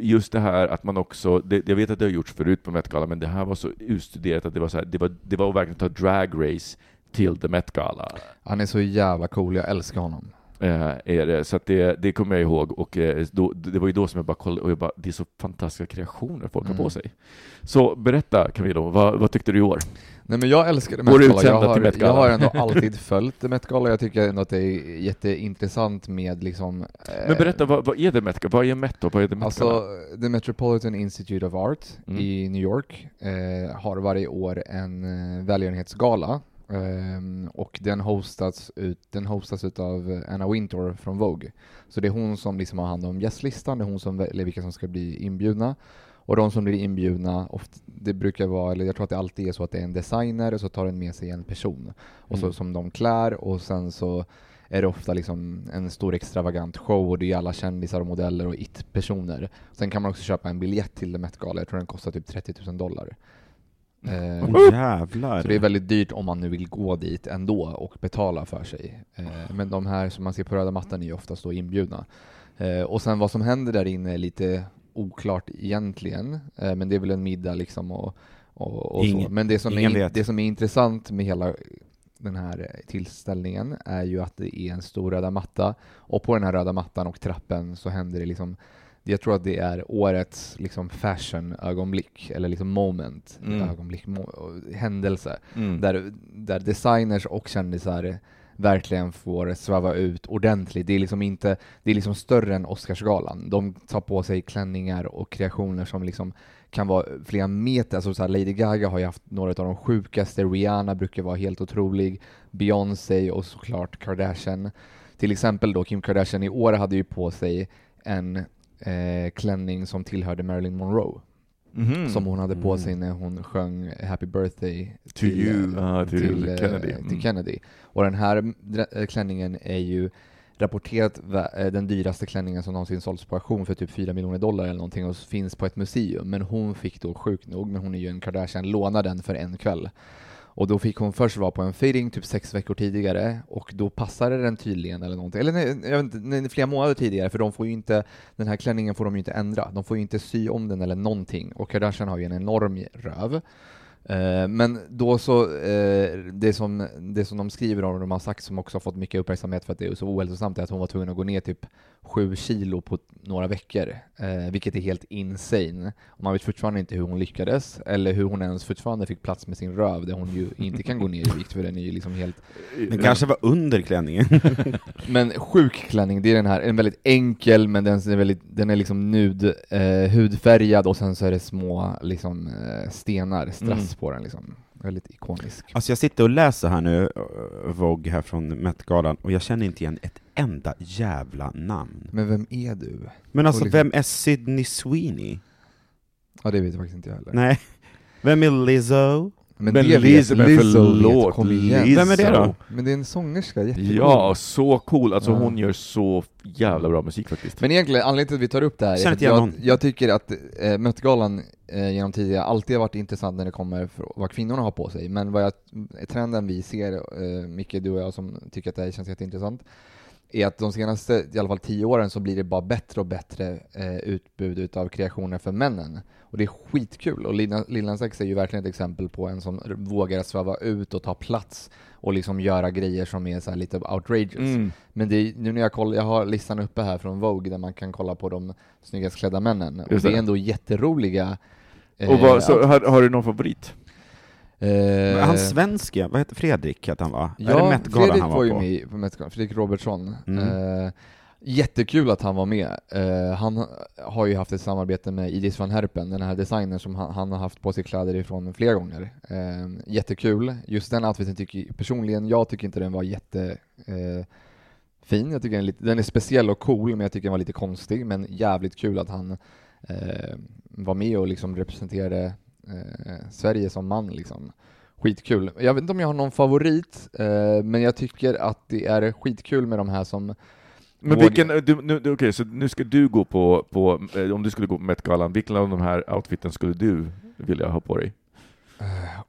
just det här att man också, det, jag vet att det har gjorts förut på Met Gala, men det här var så utstuderat att det var så här, det var, det var verkligen att ta drag race till The Met Gala. Han är så jävla cool, jag älskar honom. Eh, är det. Så att det, det kommer jag ihåg och eh, då, det var ju då som jag bara kollade och jag bara, det är så fantastiska kreationer folk har Mm. på sig. Så berätta Camilo, vad, vad tyckte du i år? Nej men jag älskar Går Met Gala. Jag har, Met jag Gala. har ändå alltid <laughs> följt Met Gala. Jag tycker ändå att det är jätteintressant med liksom... eh, Men berätta, vad, vad är det Met? Vad är Met? Vad är det Met Alltså? The Metropolitan Institute of Art Mm. i New York eh, har varje år en eh, välgörenhetsgala ehm, och den hostas, ut, den hostas utav Anna Wintour från Vogue. Så det är hon som liksom har hand om gästlistan, det är hon som väljer vilka som ska bli inbjudna. Och de som blir inbjudna, oft, det brukar vara, eller jag tror att det alltid är så att det är en designer och så tar den med sig en person. Och så Mm. som de klär och sen så är det ofta liksom en stor extravagant show och det är alla kändisar och modeller och it-personer. Sen kan man också köpa en biljett till Met Gala, jag tror den kostar typ 30 000 dollar. Eh, jävlar. så det är väldigt dyrt om man nu vill gå dit ändå och betala för sig. Eh, men de här som man ser på röda mattan är ju oftast då inbjudna. Eh, och sen vad som händer där inne är lite oklart egentligen, eh, men det är väl en middag liksom och, och, och så. Ingen- Men det som, är, det som är intressant med hela den här tillställningen är ju att det är en stor röda matta och på den här röda mattan och trappen så händer det liksom jag tror att det är årets liksom fashion-ögonblick, eller liksom moment, Mm. ögonblick, mo- händelse Mm. där, där designers och kändisar verkligen får sväva ut ordentligt. Det är liksom inte, det är liksom större än Oscarsgalan. De tar på sig klänningar och kreationer som liksom kan vara flera meter, alltså så här Lady Gaga har ju haft några av de sjukaste, Rihanna brukar vara helt otrolig, Beyoncé och såklart Kardashian. Till exempel då Kim Kardashian i år hade ju på sig en eh, klänning som tillhörde Marilyn Monroe Mhm. som hon hade på Mm. sig när hon sjöng Happy birthday To you, eh, ah, till eh, Kennedy. till Mm. Kennedy. Och den här eh, klänningen är ju rapporterat eh, den dyraste klänningen som någonsin sålts på auktion för typ 4 miljoner dollar eller någonting och finns på ett museum. Men hon fick då sjukt nog, men hon är ju en Kardashian, låna den för en kväll. Och då fick hon först vara på en fitting typ sex veckor tidigare och då passade den tydligen eller någonting. Eller nej, jag vet inte, nej, flera månader tidigare för de får ju inte, den här klänningen får de ju inte ändra. De får ju inte sy om den eller någonting. Och Kardashian har ju en enorm röv. Eh, Men då så, eh, det som, det som de skriver om, och de har sagt som också har fått mycket uppmärksamhet för att det är så ohälsosamt, är att hon var tvungen att gå ner typ sju kilo på några veckor, eh, vilket är helt insane. Och man vet fortfarande inte hur hon lyckades, eller hur hon ens fortfarande fick plats med sin röv, där hon ju inte kan gå ner i vikt, för den är ju liksom helt... Den kanske var under klänningen. <laughs> Men sjuk klänning, det är den här, en väldigt enkel, men den är, väldigt, den är liksom nud, eh, hudfärgad och sen så är det små liksom, stenar, strass Mm. På den liksom. Väldigt ikonisk. Alltså jag sitter och läser här nu, uh, Vogue här från Met-galan, och jag känner inte igen ett enda jävla namn. Men vem är du? Men alltså, liksom- vem är Sydney Sweeney? Ja, det vet jag faktiskt inte jag heller. Nej. Vem är Lizzo? Men, Men det Liz, men vet, Lizzo förlåt, vet, kom igen. Lizzo. Vem är det då? Men det är en sångerska, jättecool. Ja, så cool. Alltså Ja. hon gör så jävla bra musik faktiskt. Men egentligen, anledningen till att vi tar upp det här är att jag, jag tycker att eh, Met-galan eh, genom tidigare alltid har varit intressant när det kommer för vad kvinnorna har på sig, men vad jag, trenden vi ser, eh, Micke, du och jag som tycker att det här känns jätteintressant, är att de senaste, i alla fall tio åren, så blir det bara bättre och bättre eh, utbud utav kreationer för männen. Och det är skitkul, och Lil Lil Nas X är ju verkligen ett exempel på en som vågar sväva ut och ta plats och liksom göra grejer som är så här lite outrageous. Mm. Men det är, nu när jag kollar, jag har listan uppe här från Vogue där man kan kolla på de snyggast klädda männen, och det är ändå jätteroliga eh, Och vad, så, outfits. har, har du någon favorit? Eh, Han svenske, vad heter Fredrik hette han va? är det Ja, Met-galan Fredrik han var, var ju på? med på Met-galan, Fredrik Robertsson. Mm. Eh, jättekul att han var med. Eh, han har ju haft ett samarbete med Idis van Herpen, den här designern som han, han har haft på sig kläder ifrån flera gånger. Eh, jättekul. Just den outfiten tycker personligen, jag tycker inte den var jätte eh, fin. Jag tycker den är, lite, den är speciell och cool, men jag tycker den var lite konstig. Men jävligt kul att han eh, var med och liksom representerade eh, Sverige som man. Liksom. Skitkul. Jag vet inte om jag har någon favorit, eh, men jag tycker att det är skitkul med de här som Men vilken, du, nu, okej, så nu ska du gå på, på eh, om du skulle gå på Met-galan, vilken av de här outfiten skulle du vilja ha på dig?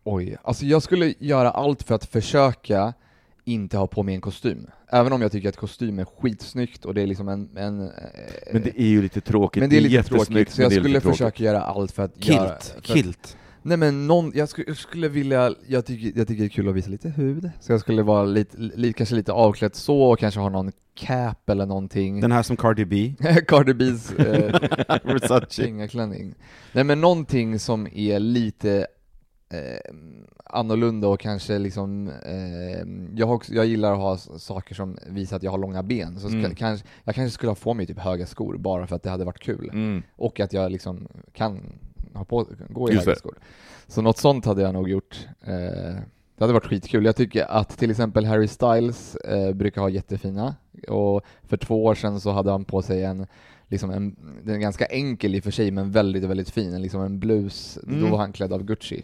Oj, alltså jag skulle göra allt för att försöka inte ha på mig en kostym. Även om jag tycker att kostym är skitsnyggt och det är liksom en... en eh, Men det är ju lite tråkigt. men det är lite tråkigt, så jag skulle försöka göra allt för att göra... Kilt, För, kilt. nej men någon, jag skulle, jag skulle vilja, jag tycker, jag tycker det är kul att visa lite hud, så jag skulle vara lite, li, kanske lite avklädd så och kanske ha någon cap eller någonting. Den här som Cardi B. <laughs> Cardi B's eh, <laughs> Versace. Kingaklänning. Nej men någonting som är lite eh, annorlunda och kanske liksom, eh, jag, också, jag gillar att ha saker som visar att jag har långa ben, så ska, Mm. kanske, jag kanske skulle ha på mig typ höga skor bara för att det hade varit kul. Mm. Och att jag liksom kan ha på, gå i Just höga det. skor. Så något sånt hade jag nog gjort. Eh, det hade varit skitkul. Jag tycker att till exempel Harry Styles eh, brukar ha jättefina, och för två år sedan så hade han på sig en liksom en, den är ganska enkel i och för sig, men väldigt, väldigt fin. En, liksom en blus, då Mm. var han klädd av Gucci.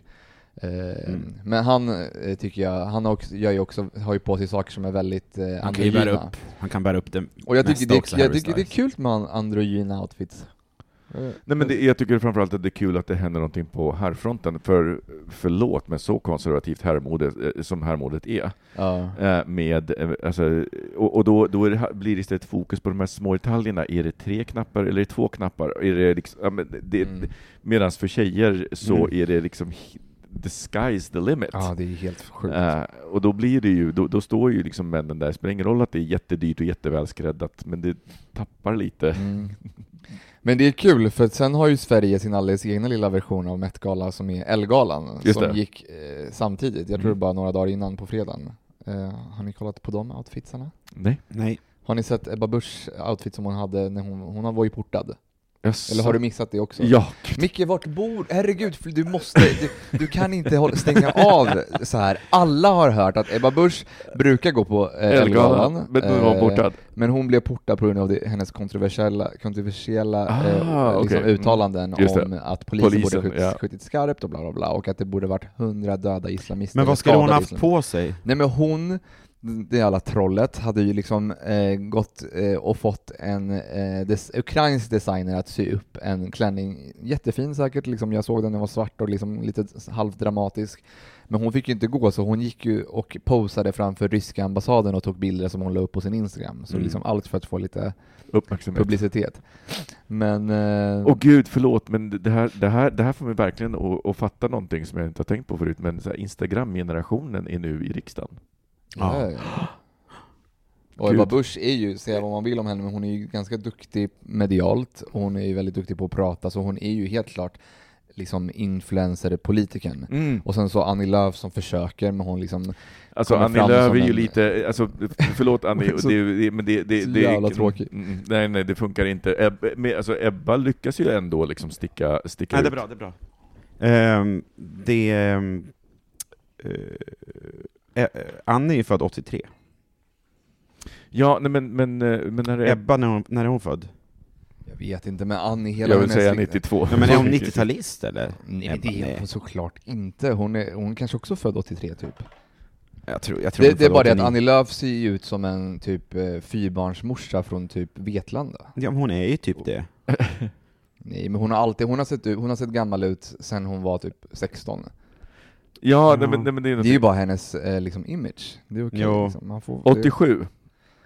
Eh, Mm. Men han eh, tycker jag, han också, gör ju också, har ju på sig saker som är väldigt eh, Han kan bära androgyna. upp, han kan bära upp det Och jag tycker, det, också, jag tycker det är kul med an- androgyna outfits. Nej, men det, jag tycker framförallt att det är kul att det händer någonting på herrfronten, för förlåt, men så konservativt herrmode eh, som herrmodet är, Ja. eh, med, eh, alltså, och, och då, då det, blir det istället fokus på de här små detaljerna. Är det tre knappar eller är det två knappar? Är det liksom, ja, men det, Mm. Medan för tjejer så Mm. är det liksom the sky's the limit. Ja, det är helt sjukt. Eh, och då blir det ju, då, då står ju liksom männen där, det spelar ingen roll att det är jättedyrt och jättevälskräddat, men det tappar lite. Mm. Men det är kul, för att sen har ju Sverige sin alldeles egna lilla version av Met-gala som är Ellegalan, som gick eh, samtidigt, jag tror Mm. bara några dagar innan på fredagen. Eh, har ni kollat på de outfitsarna? Nej. Nej. Har ni sett Ebba Buschs outfit som hon hade när hon, hon var ju portad? Jaså? Eller har du missat det också? Ja, Micke, vart bor Herregud, du måste, du, du kan inte hålla, stänga av så här. Alla har hört att Ebba Busch brukar gå på eh, Ellegalan, men nu var hon eh, portad. Men hon blev portad på grund av det, hennes kontroversiella, kontroversiella Ah, eh, liksom okej. uttalanden Just det. om att polisen, Polisen, borde skjutit, ja. skjutit skarpt och bla bla bla, och att det borde varit hundra döda islamister. Men vad skulle hon haft islamister. på sig? Nej men hon, det jävla trollet, hade ju liksom eh, gått eh, och fått en eh, des, ukrainsk designer att sy upp en klänning, jättefin säkert, liksom, jag såg den, den var svart och liksom lite halvdramatisk. Men hon fick ju inte gå, så hon gick ju och posade framför ryska ambassaden och tog bilder som hon la upp på sin Instagram. Så Mm. liksom allt för att få lite Uppmärksamhet. publicitet. Men... Eh, Åh gud, förlåt, men det här, det här, det här får mig verkligen att, att fatta någonting som jag inte har tänkt på förut, men Instagram-generationen är nu i riksdagen. Ja. <gasps> Och Gud. Ebba Busch är ju, säga vad man vill om henne, men hon är ju ganska duktig medialt, och hon är ju väldigt duktig på att prata, så hon är ju helt klart liksom influencer-politikern. Mm. Och sen så Annie Lööf som försöker, men hon liksom, Alltså Annie Lööf är ju en- lite, alltså, förlåt Annie, <laughs> Så- det, det, men det, det, det jävla tråkig. Mm, Nej, nej, det funkar inte. Eb, men, alltså, Ebba lyckas ju ändå liksom sticka, sticka Nej, det är ut. bra, det är bra. Ehm, det... ehm, eh, eh, Annie är född 83. Ja, nej, men, men, eh, men när det är Ebba, när, hon, när är hon född? Jag vet inte, men Annie, hela Jag vill hennes- säga 92. Ja, men är hon <laughs> 90-talist eller? Nej, Ebba, det är hon såklart inte. Hon är, hon kanske också född 83 typ. Jag tror, jag tror Det, hon det är född bara det att 89. Annie Lööf ser ju ut som en typ eh, fyrbarnsmorsa från typ Vetlanda. Ja, men hon är ju typ det. <laughs> Nej, men hon har alltid, hon har sett, ut- hon har sett gammal ut sen hon var typ 16. Ja, nej, men, nej, men det är, Det är ju bara hennes eh, liksom image. Det är okej Jo. liksom. Man får, 87.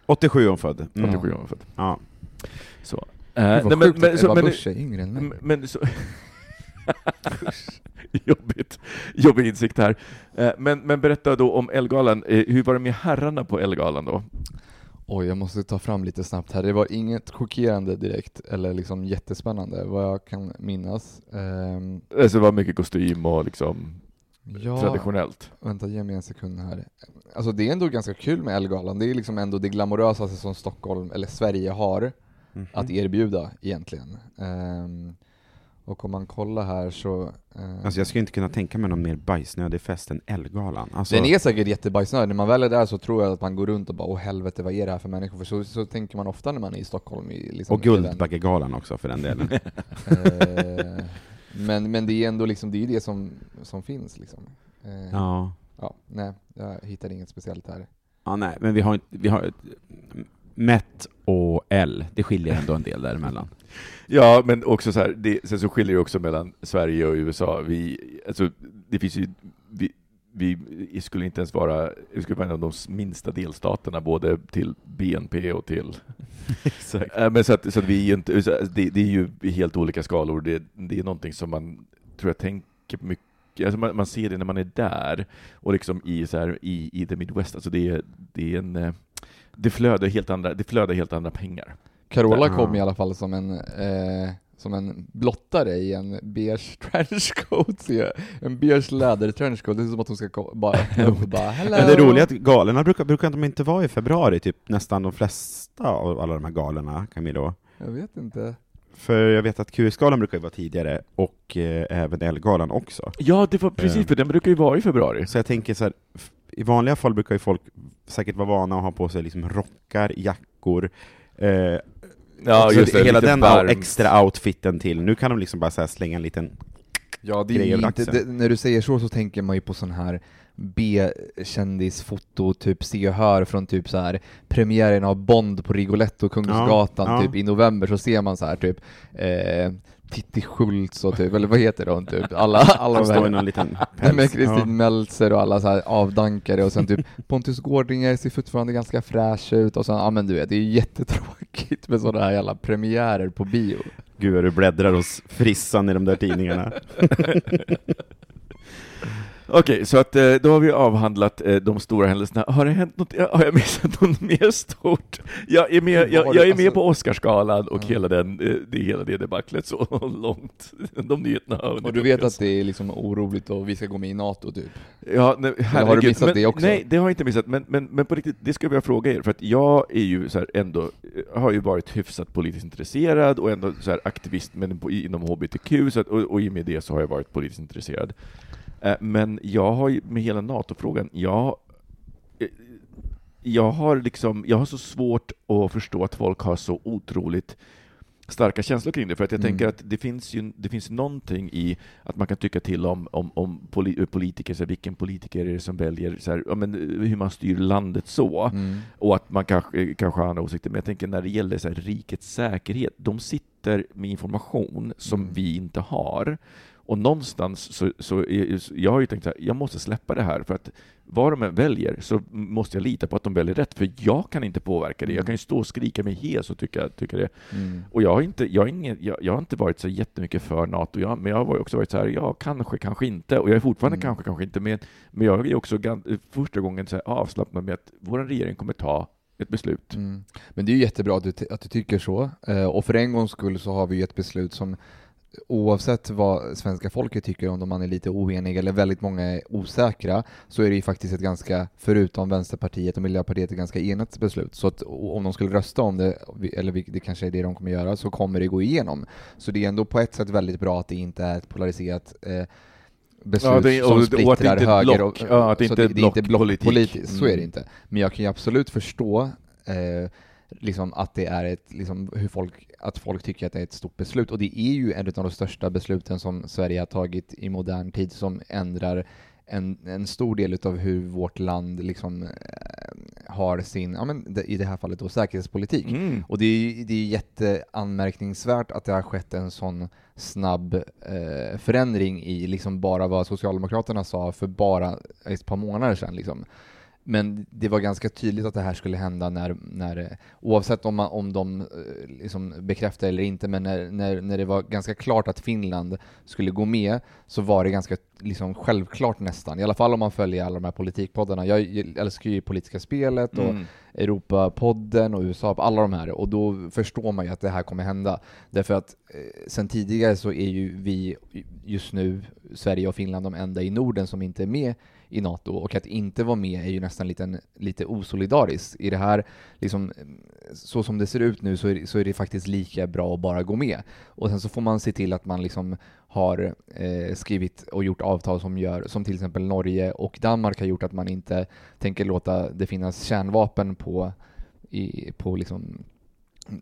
87 är hon född. Mm. 87 var hon född. Ja. Så. Det, Eh, Gud, vad nej, men, sjukt men, att så, Ebba men, Busch är yngre än mig. men, men så... <laughs> Jobbigt. Jobbig insikt här. Eh, Men, men berätta då om Ellegalan. Eh, Hur var det med herrarna på Ellegalan då? Oj, jag måste ta fram lite snabbt här. Det var inget chockerande direkt, eller liksom jättespännande, vad jag kan minnas. Ehm, Alltså det var mycket kostym och liksom ja, traditionellt. Vänta, ge mig en sekund här. Alltså det är ändå ganska kul med Ellegalan. Det är liksom ändå det glamorösaste som Stockholm, eller Sverige har Mhm. att erbjuda egentligen. Ehm, och om man kollar här så... ehm, Alltså jag skulle inte kunna tänka mig någon mer bajsnödig fest än Ellegalan. Alltså, Den är säkert jättebajsnödig, när man väl är där så tror jag att man går runt och bara åh helvete vad är det här för människor? För så, så tänker man ofta när man är i Stockholm. I, liksom, och Guldbaggegalan också för den delen. <laughs> <laughs> Eh, men, men det är ändå liksom, det är det som, som finns liksom. Eh, ja. ja, nej, jag hittar inget speciellt här. ja, nej, men vi har, vi har Met och L, det skiljer ändå en del däremellan. <laughs> Ja, men också så här, det, sen så skiljer det också mellan Sverige och USA. Vi, alltså, det finns ju, vi, skulle inte ens vara, vi skulle vara en av de minsta delstaterna, både till BNP och till... <laughs> Exakt. Eh, Men så att, så att vi är ju inte, så att det, det är ju helt olika skalor. Det, det är någonting som man, tror jag, tänker mycket Alltså man, man ser det när man är där, och liksom i, så här, i, i the Midwest, alltså det, är- det är en... eh, Det flödar helt andra, det flödar helt andra pengar. Carola kom i alla fall som en, eh, som en blottare i en beige <laughs> trenchcoat. En beige läder trenchcoat, det är som att hon ska bara öppna upp och bara hello. Men det roliga är att galerna brukar, brukar de inte vara i februari, typ nästan de flesta av alla de här galerna, Camilo? Jag vet inte. För jag vet att QS-galan brukar ju vara tidigare, och eh, även L-galan också. Ja, det var precis, Eh. för den brukar ju vara i februari. Så jag tänker så här, i vanliga fall brukar ju folk säkert vara vana att ha på sig liksom rockar, jackor, eh, Ja, just det, hela den varmt. extra outfiten till. Nu kan de liksom bara så här slänga en liten Ja, det är inte, det, när du säger så så tänker man ju på sån här B-kändisfoto, typ Se och Hör från typ så här premiären av Bond på Rigoletto, Kungsgatan, Ja, ja. typ i november så ser man så här typ eh, Titti Schultz och typ, eller vad heter de typ? Alla, <laughs> alla de här någon liten <laughs> Nej, med päls. Kristin Ja. Meltzer och alla så här avdankare och sen typ Pontus Gårdinger ser fortfarande ganska fräsch ut och sen, ja men du vet, det är jättetråkigt med sådana här jävla premiärer på bio. Gud vad du bläddrar hos frissan i de där tidningarna. <laughs> Okej, så att eh, då har vi avhandlat eh, de stora händelserna. Har det hänt något, har jag missat något <laughs> mer stort? Jag är med, jag, jag är med alltså- på Oscarsgalan och Ja. hela, den, eh, det, hela det debaclet så <laughs> långt. De nyheterna har Och du vet att det är liksom oroligt och vi ska gå med i NATO typ? Ja, nej, har du herregud. missat men, det också? Nej, det har jag inte missat, men, men, men på riktigt, det ska jag fråga er, för att jag är ju så här ändå, har ju varit hyfsat politiskt intresserad och ändå så här aktivist men inom HBTQ, så att, och, och i och med det så har jag varit politiskt intresserad. Eh, Men jag har ju med hela NATO-frågan, jag, eh, jag har liksom, jag har så svårt att förstå att folk har så otroligt starka känslor kring det, för att jag Mm. tänker att det finns ju det finns någonting i att man kan tycka till om, om, om poli, politiker, så här, vilken politiker är det som väljer så här, ja, men, hur man styr landet så, Mm. och att man kanske, kanske har andra åsikter, men jag tänker när det gäller så här, rikets säkerhet, de sitter med information som Mm. vi inte har, och någonstans så, så är, jag har ju tänkt här, jag måste släppa det här, för att vad de än väljer så måste jag lita på att de väljer rätt, för jag kan inte påverka det. Jag kan ju stå och skrika mig hes och tycka, tycka det. Mm. Och jag har inte, jag har ingen, jag, jag har inte varit så jättemycket för NATO, jag, men jag har också varit så här, ja, kanske, kanske inte, och jag är fortfarande Mm. kanske, kanske inte med, men jag är också första gången så här avslappnad med att vår regering kommer ta ett beslut. Mm. Men det är ju jättebra att du, att du tycker så, eh, och för en gångs skull så har vi ett beslut som Oavsett vad svenska folket tycker om, man är lite oenig eller väldigt många är osäkra, så är det ju faktiskt ett ganska, förutom Vänsterpartiet och Miljöpartiet, ett ganska enat beslut. Så att om de skulle rösta om det, eller det kanske är det de kommer göra, så kommer det gå igenom. Så det är ändå på ett sätt väldigt bra att det inte är ett polariserat eh, beslut Ja, det och- som och att det splittrar inte är höger block. och, Ja, att det inte är det är inte blockpolitik. blockpolitiskt, så är det Mm. inte. Men jag kan ju absolut förstå eh, liksom att det är ett, liksom hur folk, att folk tycker att det är ett stort beslut. Och det är ju en av de största besluten som Sverige har tagit i modern tid som ändrar en, en stor del av hur vårt land liksom eh, har sin, ja men i det här fallet då säkerhetspolitik. Mm. Och det är, det är jätteanmärkningsvärt att det har skett en sån snabb eh, förändring i liksom bara vad Socialdemokraterna sa för bara ett par månader sedan. Liksom. Men det var ganska tydligt att det här skulle hända när, när oavsett om, man, om de eh, liksom bekräftade eller inte, men när, när, när det var ganska klart att Finland skulle gå med så var det ganska liksom självklart nästan, i alla fall om man följer alla de här politikpoddarna. Jag älskar ju Politiska spelet och Mm. Europapodden och USA, alla de här, och då förstår man ju att det här kommer hända. Därför att eh, sen tidigare så är ju vi just nu, Sverige och Finland, de enda i Norden som inte är med i NATO, och att inte vara med är ju nästan lite, lite osolidariskt. I det här, liksom, så som det ser ut nu så är, så är det faktiskt lika bra att bara gå med. Och sen så får man se till att man liksom har eh, skrivit och gjort avtal som gör, som till exempel Norge och Danmark har gjort att man inte tänker låta det finnas kärnvapen på, i, på liksom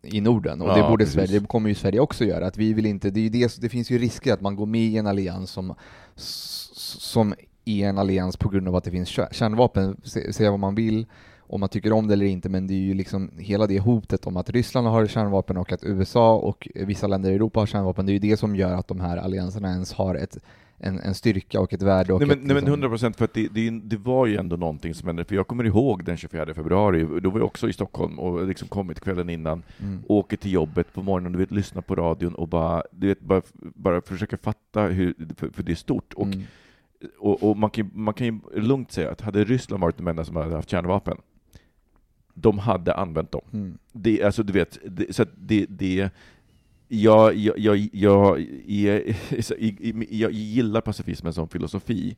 i Norden och Ja, det borde. Sverige, det kommer ju Sverige också göra. Att vi vill inte, det, är det, det finns ju risker att man går med i en allians som, som är en allians på grund av att det finns kär- kärnvapen. Se- Säga vad man vill, om man tycker om det eller inte, men det är ju liksom hela det hotet om att Ryssland har kärnvapen och att USA och vissa länder i Europa har kärnvapen, det är ju det som gör att de här allianserna ens har ett, en, en styrka och ett värde. Och Nej men, ett, nej men liksom- 100 procent, för att det, det, det var ju ändå någonting som hände, för jag kommer ihåg den 24 februari, då var jag också i Stockholm och liksom kommit kvällen innan, Mm. åker till jobbet på morgonen, du vet, lyssnar på radion och bara, du vet, bara, bara försöka fatta hur, för, för det är stort. Och, Mm. Och, och man, kan, man kan ju lugnt säga att hade Ryssland varit de enda som hade haft kärnvapen, de hade använt dem. Mm. Det, alltså du vet, det, så det, det jag, jag, jag, jag, så i- i- jag gillar pacifismen som filosofi,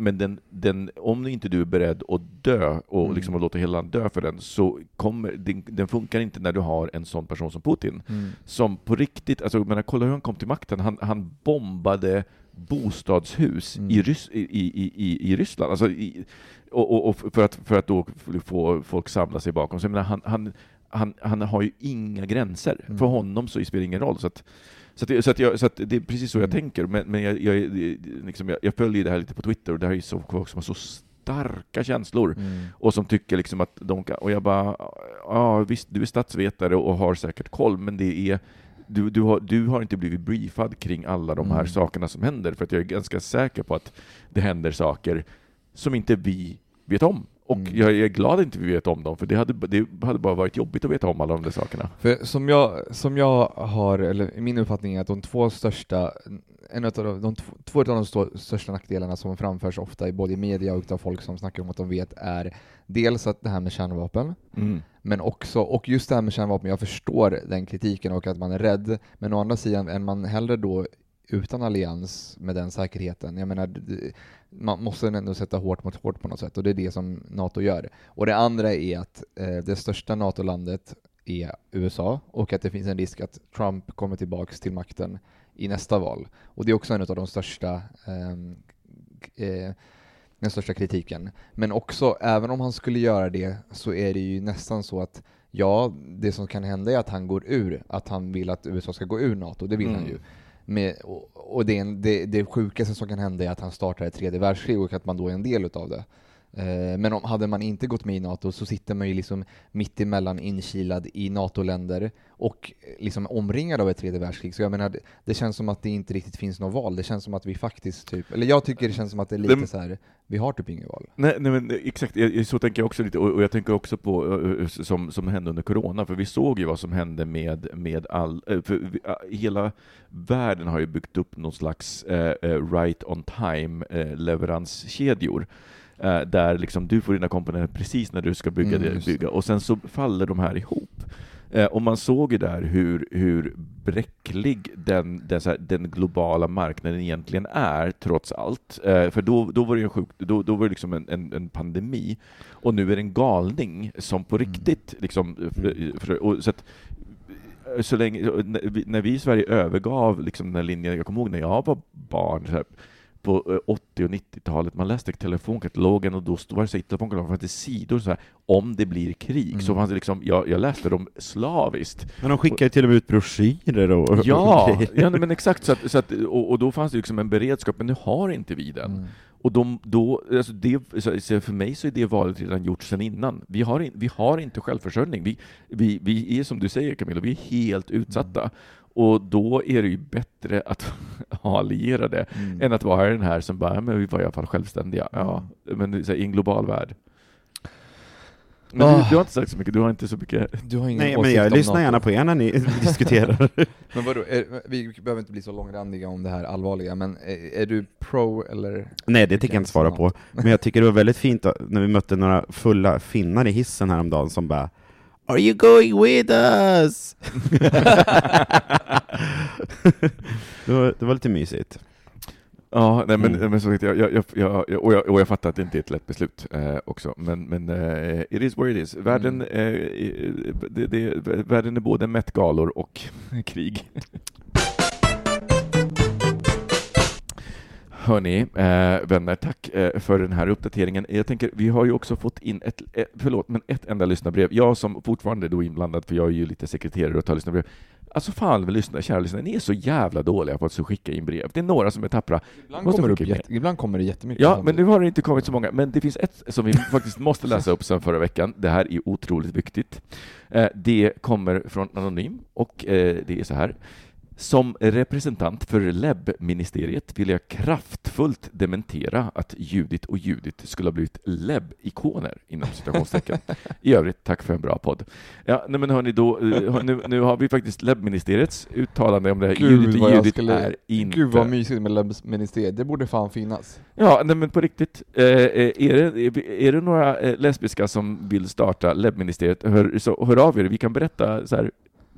men den, den, om inte du är beredd att dö och Mm. liksom att låta hela landet dö för den, så kommer, den, den funkar inte när du har en sån person som Putin, Mm. som på riktigt, alltså, men kolla hur han kom till makten, han, han bombade bostadshus Mm. i, Rys, i, i, i, i Ryssland, alltså, i, och, och, och för, att, för att då få folk samla sig bakom sig. Menar, han, han, han, han har ju inga gränser. Mm. För honom så spelar det ingen roll. Så, att, så, att, det- så, att jag, så att det är precis så jag Mm. tänker, men, men jag, jag, liksom, jag, jag följer det här lite på Twitter, och det här är ju så, folk som har så starka känslor Mm. och som tycker liksom att de kan, och jag bara, ja visst, du är statsvetare och har säkert koll, men det är du, du, har, du har inte blivit briefad kring alla de här Mm. sakerna som händer, för att jag är ganska säker på att det händer saker som inte vi vet om. Och Mm. jag är glad att inte vi vet om dem, för det hade, det hade bara varit jobbigt att veta om alla de där sakerna. För som jag, som jag har, eller min uppfattning är att de två största, en av de, de två, två av de stå- största nackdelarna som framförs ofta i både i media och av folk som snackar om att de vet är dels att det här med kärnvapen, Mm. men också, och just det här med kärnvapen, jag förstår den kritiken och att man är rädd, men å andra sidan är man hellre då utan allians med den säkerheten. Jag menar, man måste ändå sätta hårt mot hårt på något sätt och det är det som NATO gör. Och det andra är att eh, det största NATO-landet är USA och att det finns en risk att Trump kommer tillbaks till makten i nästa val. Och det är också en av de största ehm, eh, den största kritiken. Men också, även om han skulle göra det, så är det ju nästan så att ja, det som kan hända är att han går ur, att han vill att USA ska gå ur NATO, det vill han Mm. ju. Med, och och det, är en, det, det sjukaste som kan hända är att han startar ett tredje världskrig och att man då är en del utav det. Eh, Men om, hade man inte gått med i NATO så sitter man ju liksom mitt emellan inkilad i NATO-länder och eh, liksom omringad av ett tredje världskrig. Så jag menar, det, känns som att det inte riktigt finns något val. Det känns som att vi faktiskt typ, eller jag tycker det känns som att det är lite så här, vi har typ inget val. Nej, nej men exakt, jag- så tänker jag också lite, och och jag tänker också på eh, eh, som, som hände under corona, för vi såg ju vad som hände med, med all, eh, för vi, hela världen har ju byggt upp någon slags eh, eh, right on time eh, leveranskedjor. Eh, där liksom du får dina komponenter precis när du ska bygga, Mm, det, bygga och sen så faller de här ihop. Eh, och man såg ju där hur, hur bräcklig den, den, här, den globala marknaden egentligen är, trots allt. Eh, för då, då var det en sjuk, då, då var det liksom en, en, en pandemi, och nu är det en galning som på Mm. riktigt liksom, för, för, och, så att, så länge, när vi- när vi i Sverige övergav liksom den här linjen, jag kommer ihåg när jag var barn, så här, på eh, 80 och 90-talet. Man läste telefonkatalogen och då var det så i telefonkatalogen fanns det sidor så här, om det blir krig. Så fanns det liksom, jag, jag läste dem slaviskt. Men de skickar ju till och med ut broschyrer och Ja, och ja men exakt. Så att, så att, och, och då fanns det liksom en beredskap, men nu har inte vi den. Mm. Och de, då, alltså det, så- för mig så är det valet redan gjort sedan innan. Vi har, in, vi har inte självförsörjning. Vi, vi, vi är som du säger Camilla, vi är helt utsatta. Och då är det ju bättre att <laughs> ha allierade Mm. än att vara den här som bara, "Ja, men vi var i alla fall självständiga. Ja, men här, i en global värld. Men du, Ah. du har inte sagt så mycket, du har inte så mycket <laughs> Du har ingen Nej, men jag lyssnar gärna på er när ni <laughs> diskuterar. <laughs> Men vadå, är, vi behöver inte bli så långrandiga om det här allvarliga, men är, är du pro eller? Nej, det tänker jag inte svara på. Men jag tycker det var väldigt fint att- när vi mötte några fulla finnar i hissen häromdagen som bara Are you going with us? det, var, det var lite mysigt. Ja, nej, men, Mm. men så, jag, jag, jag, och, jag, och jag fattar att det inte är ett lätt beslut eh, också, men, men eh, it is what it is. Världen, Mm. eh, det, det, världen är både mättgalor och krig. Hörni, eh, vänner, tack eh, för den här uppdateringen. Jag tänker, vi har ju också fått in ett, eh, förlåt, men ett enda lyssnarbrev. Jag som fortfarande är då inblandad, för jag är ju lite sekreterare och tar lyssnarbrev. Alltså fan, lyssna, kära lyssnare, ni är så jävla dåliga på att så skicka in brev. Det är några som är tappra. Ibland Måste kommer, det upp jätte, ibland kommer det jättemycket. Ja, men nu har det inte kommit så många. Men det finns ett som vi <laughs> faktiskt måste läsa upp sen förra veckan. Det här är otroligt viktigt. Eh, Det kommer från Anonym och eh, det är så här. Som representant för LEB-ministeriet vill jag kraftfullt dementera att Judit och Judit skulle ha blivit LEB-ikoner inom citationstecken. <laughs> I övrigt, tack för en bra podd. Ja, nej men hörni, då, eh, nu, nu har vi faktiskt LEB-ministeriets uttalande om det här. Gud, Judit och Judit skulle- är inte... Gud vad mysigt med läbbsministeriet, det borde fan finnas. Ja, nej, men på riktigt. Eh, eh, är, det, är det några lesbiska som vill starta LEB-ministeriet, hör, så hör av er. Vi kan berätta så här,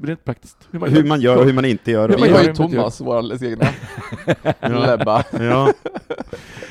rent praktiskt hur man Hur man gör och hur man inte gör. Vi har ju Thomas, vår alldeles egna Lebba. <laughs> Ja. <laughs>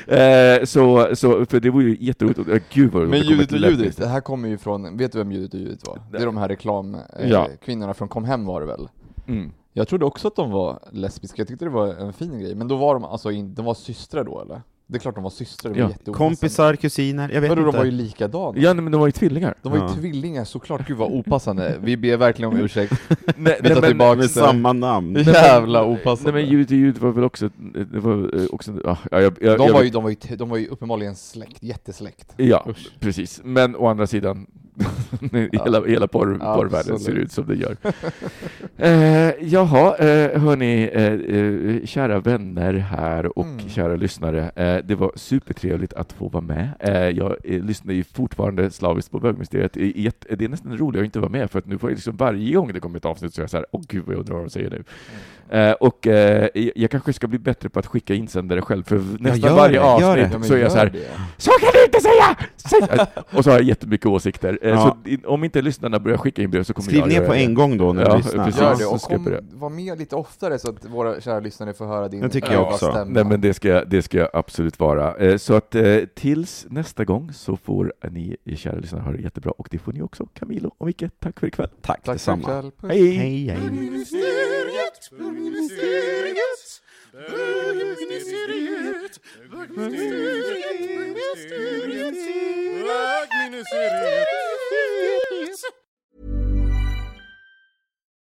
Eh, så, så, för det vore ju jätteroligt. Eh, Gud vad Men Judit och Judit, det här kommer ju från, vet du vem Judit och Judit var? Det är de här reklamkvinnorna Ja. eh, kvinnorna från Kom Hem var det väl? Mm. Jag trodde också att de var lesbiska, jag tyckte det var en fin grej, men då var de alltså in, de var systrar då eller? Det är klart de var systrar, det var Ja. Kompisar, kusiner, jag vet Vadå, inte. de var ju likadana? Ja, nej, men de var ju tvillingar. De var ju Ja. tvillingar, såklart, gud vad opassande. Vi ber verkligen om <laughs> ursäkt. nej, Vi tar tillbaka Med det. samma namn. <laughs> Jävla Nej opassande. men Judit och Judit var väl också, det var eh, också, ja, jag, jag, jag, de, var ju, de, var ju, de var ju uppenbarligen släkt, jättesläkt. Ja, Usch. precis. Men å andra sidan, <laughs> hela, hela porr, porrvärlden ser ut som det gör. <laughs> eh, jaha, eh, hörni, eh, eh, kära vänner här och Mm. kära lyssnare. Eh, det var supertrevligt att få vara med. Eh, jag eh, lyssnar ju fortfarande slaviskt på bögmysteriet. Det är nästan roligare att inte vara med, för att nu får jag liksom varje gång det kommer ett avsnitt så är jag så här, åh gud vad jag undrar vad de säger nu. Eh, och eh, jag kanske ska bli bättre på att skicka insändare själv, för nästan gör varje det, avsnitt det. Ja, så är jag så här, det. så kan du inte säga! Säg! Och så har jag jättemycket åsikter. Eh, Ja. Så om inte lyssnarna börjar skicka in brev så kommer Skriv jag ner göra på det. en gång då när Ja, du lyssnar. precis. Gör det, och kom, var med lite oftare så att våra kära lyssnare får höra din Det tycker jag också. stämma. Nej men det ska, jag- det ska jag absolut vara. Eh, Så att eh, tills nästa gång så får ni kära lyssnare ha det jättebra och det får ni också. Camilo och Micke, tack för ikväll. Tack, Tack för detsamma. ikväll, puss. Hej! Hej, mysterious. Bögen mysteriet. Bögen mysteriet. Bögen mysteriet.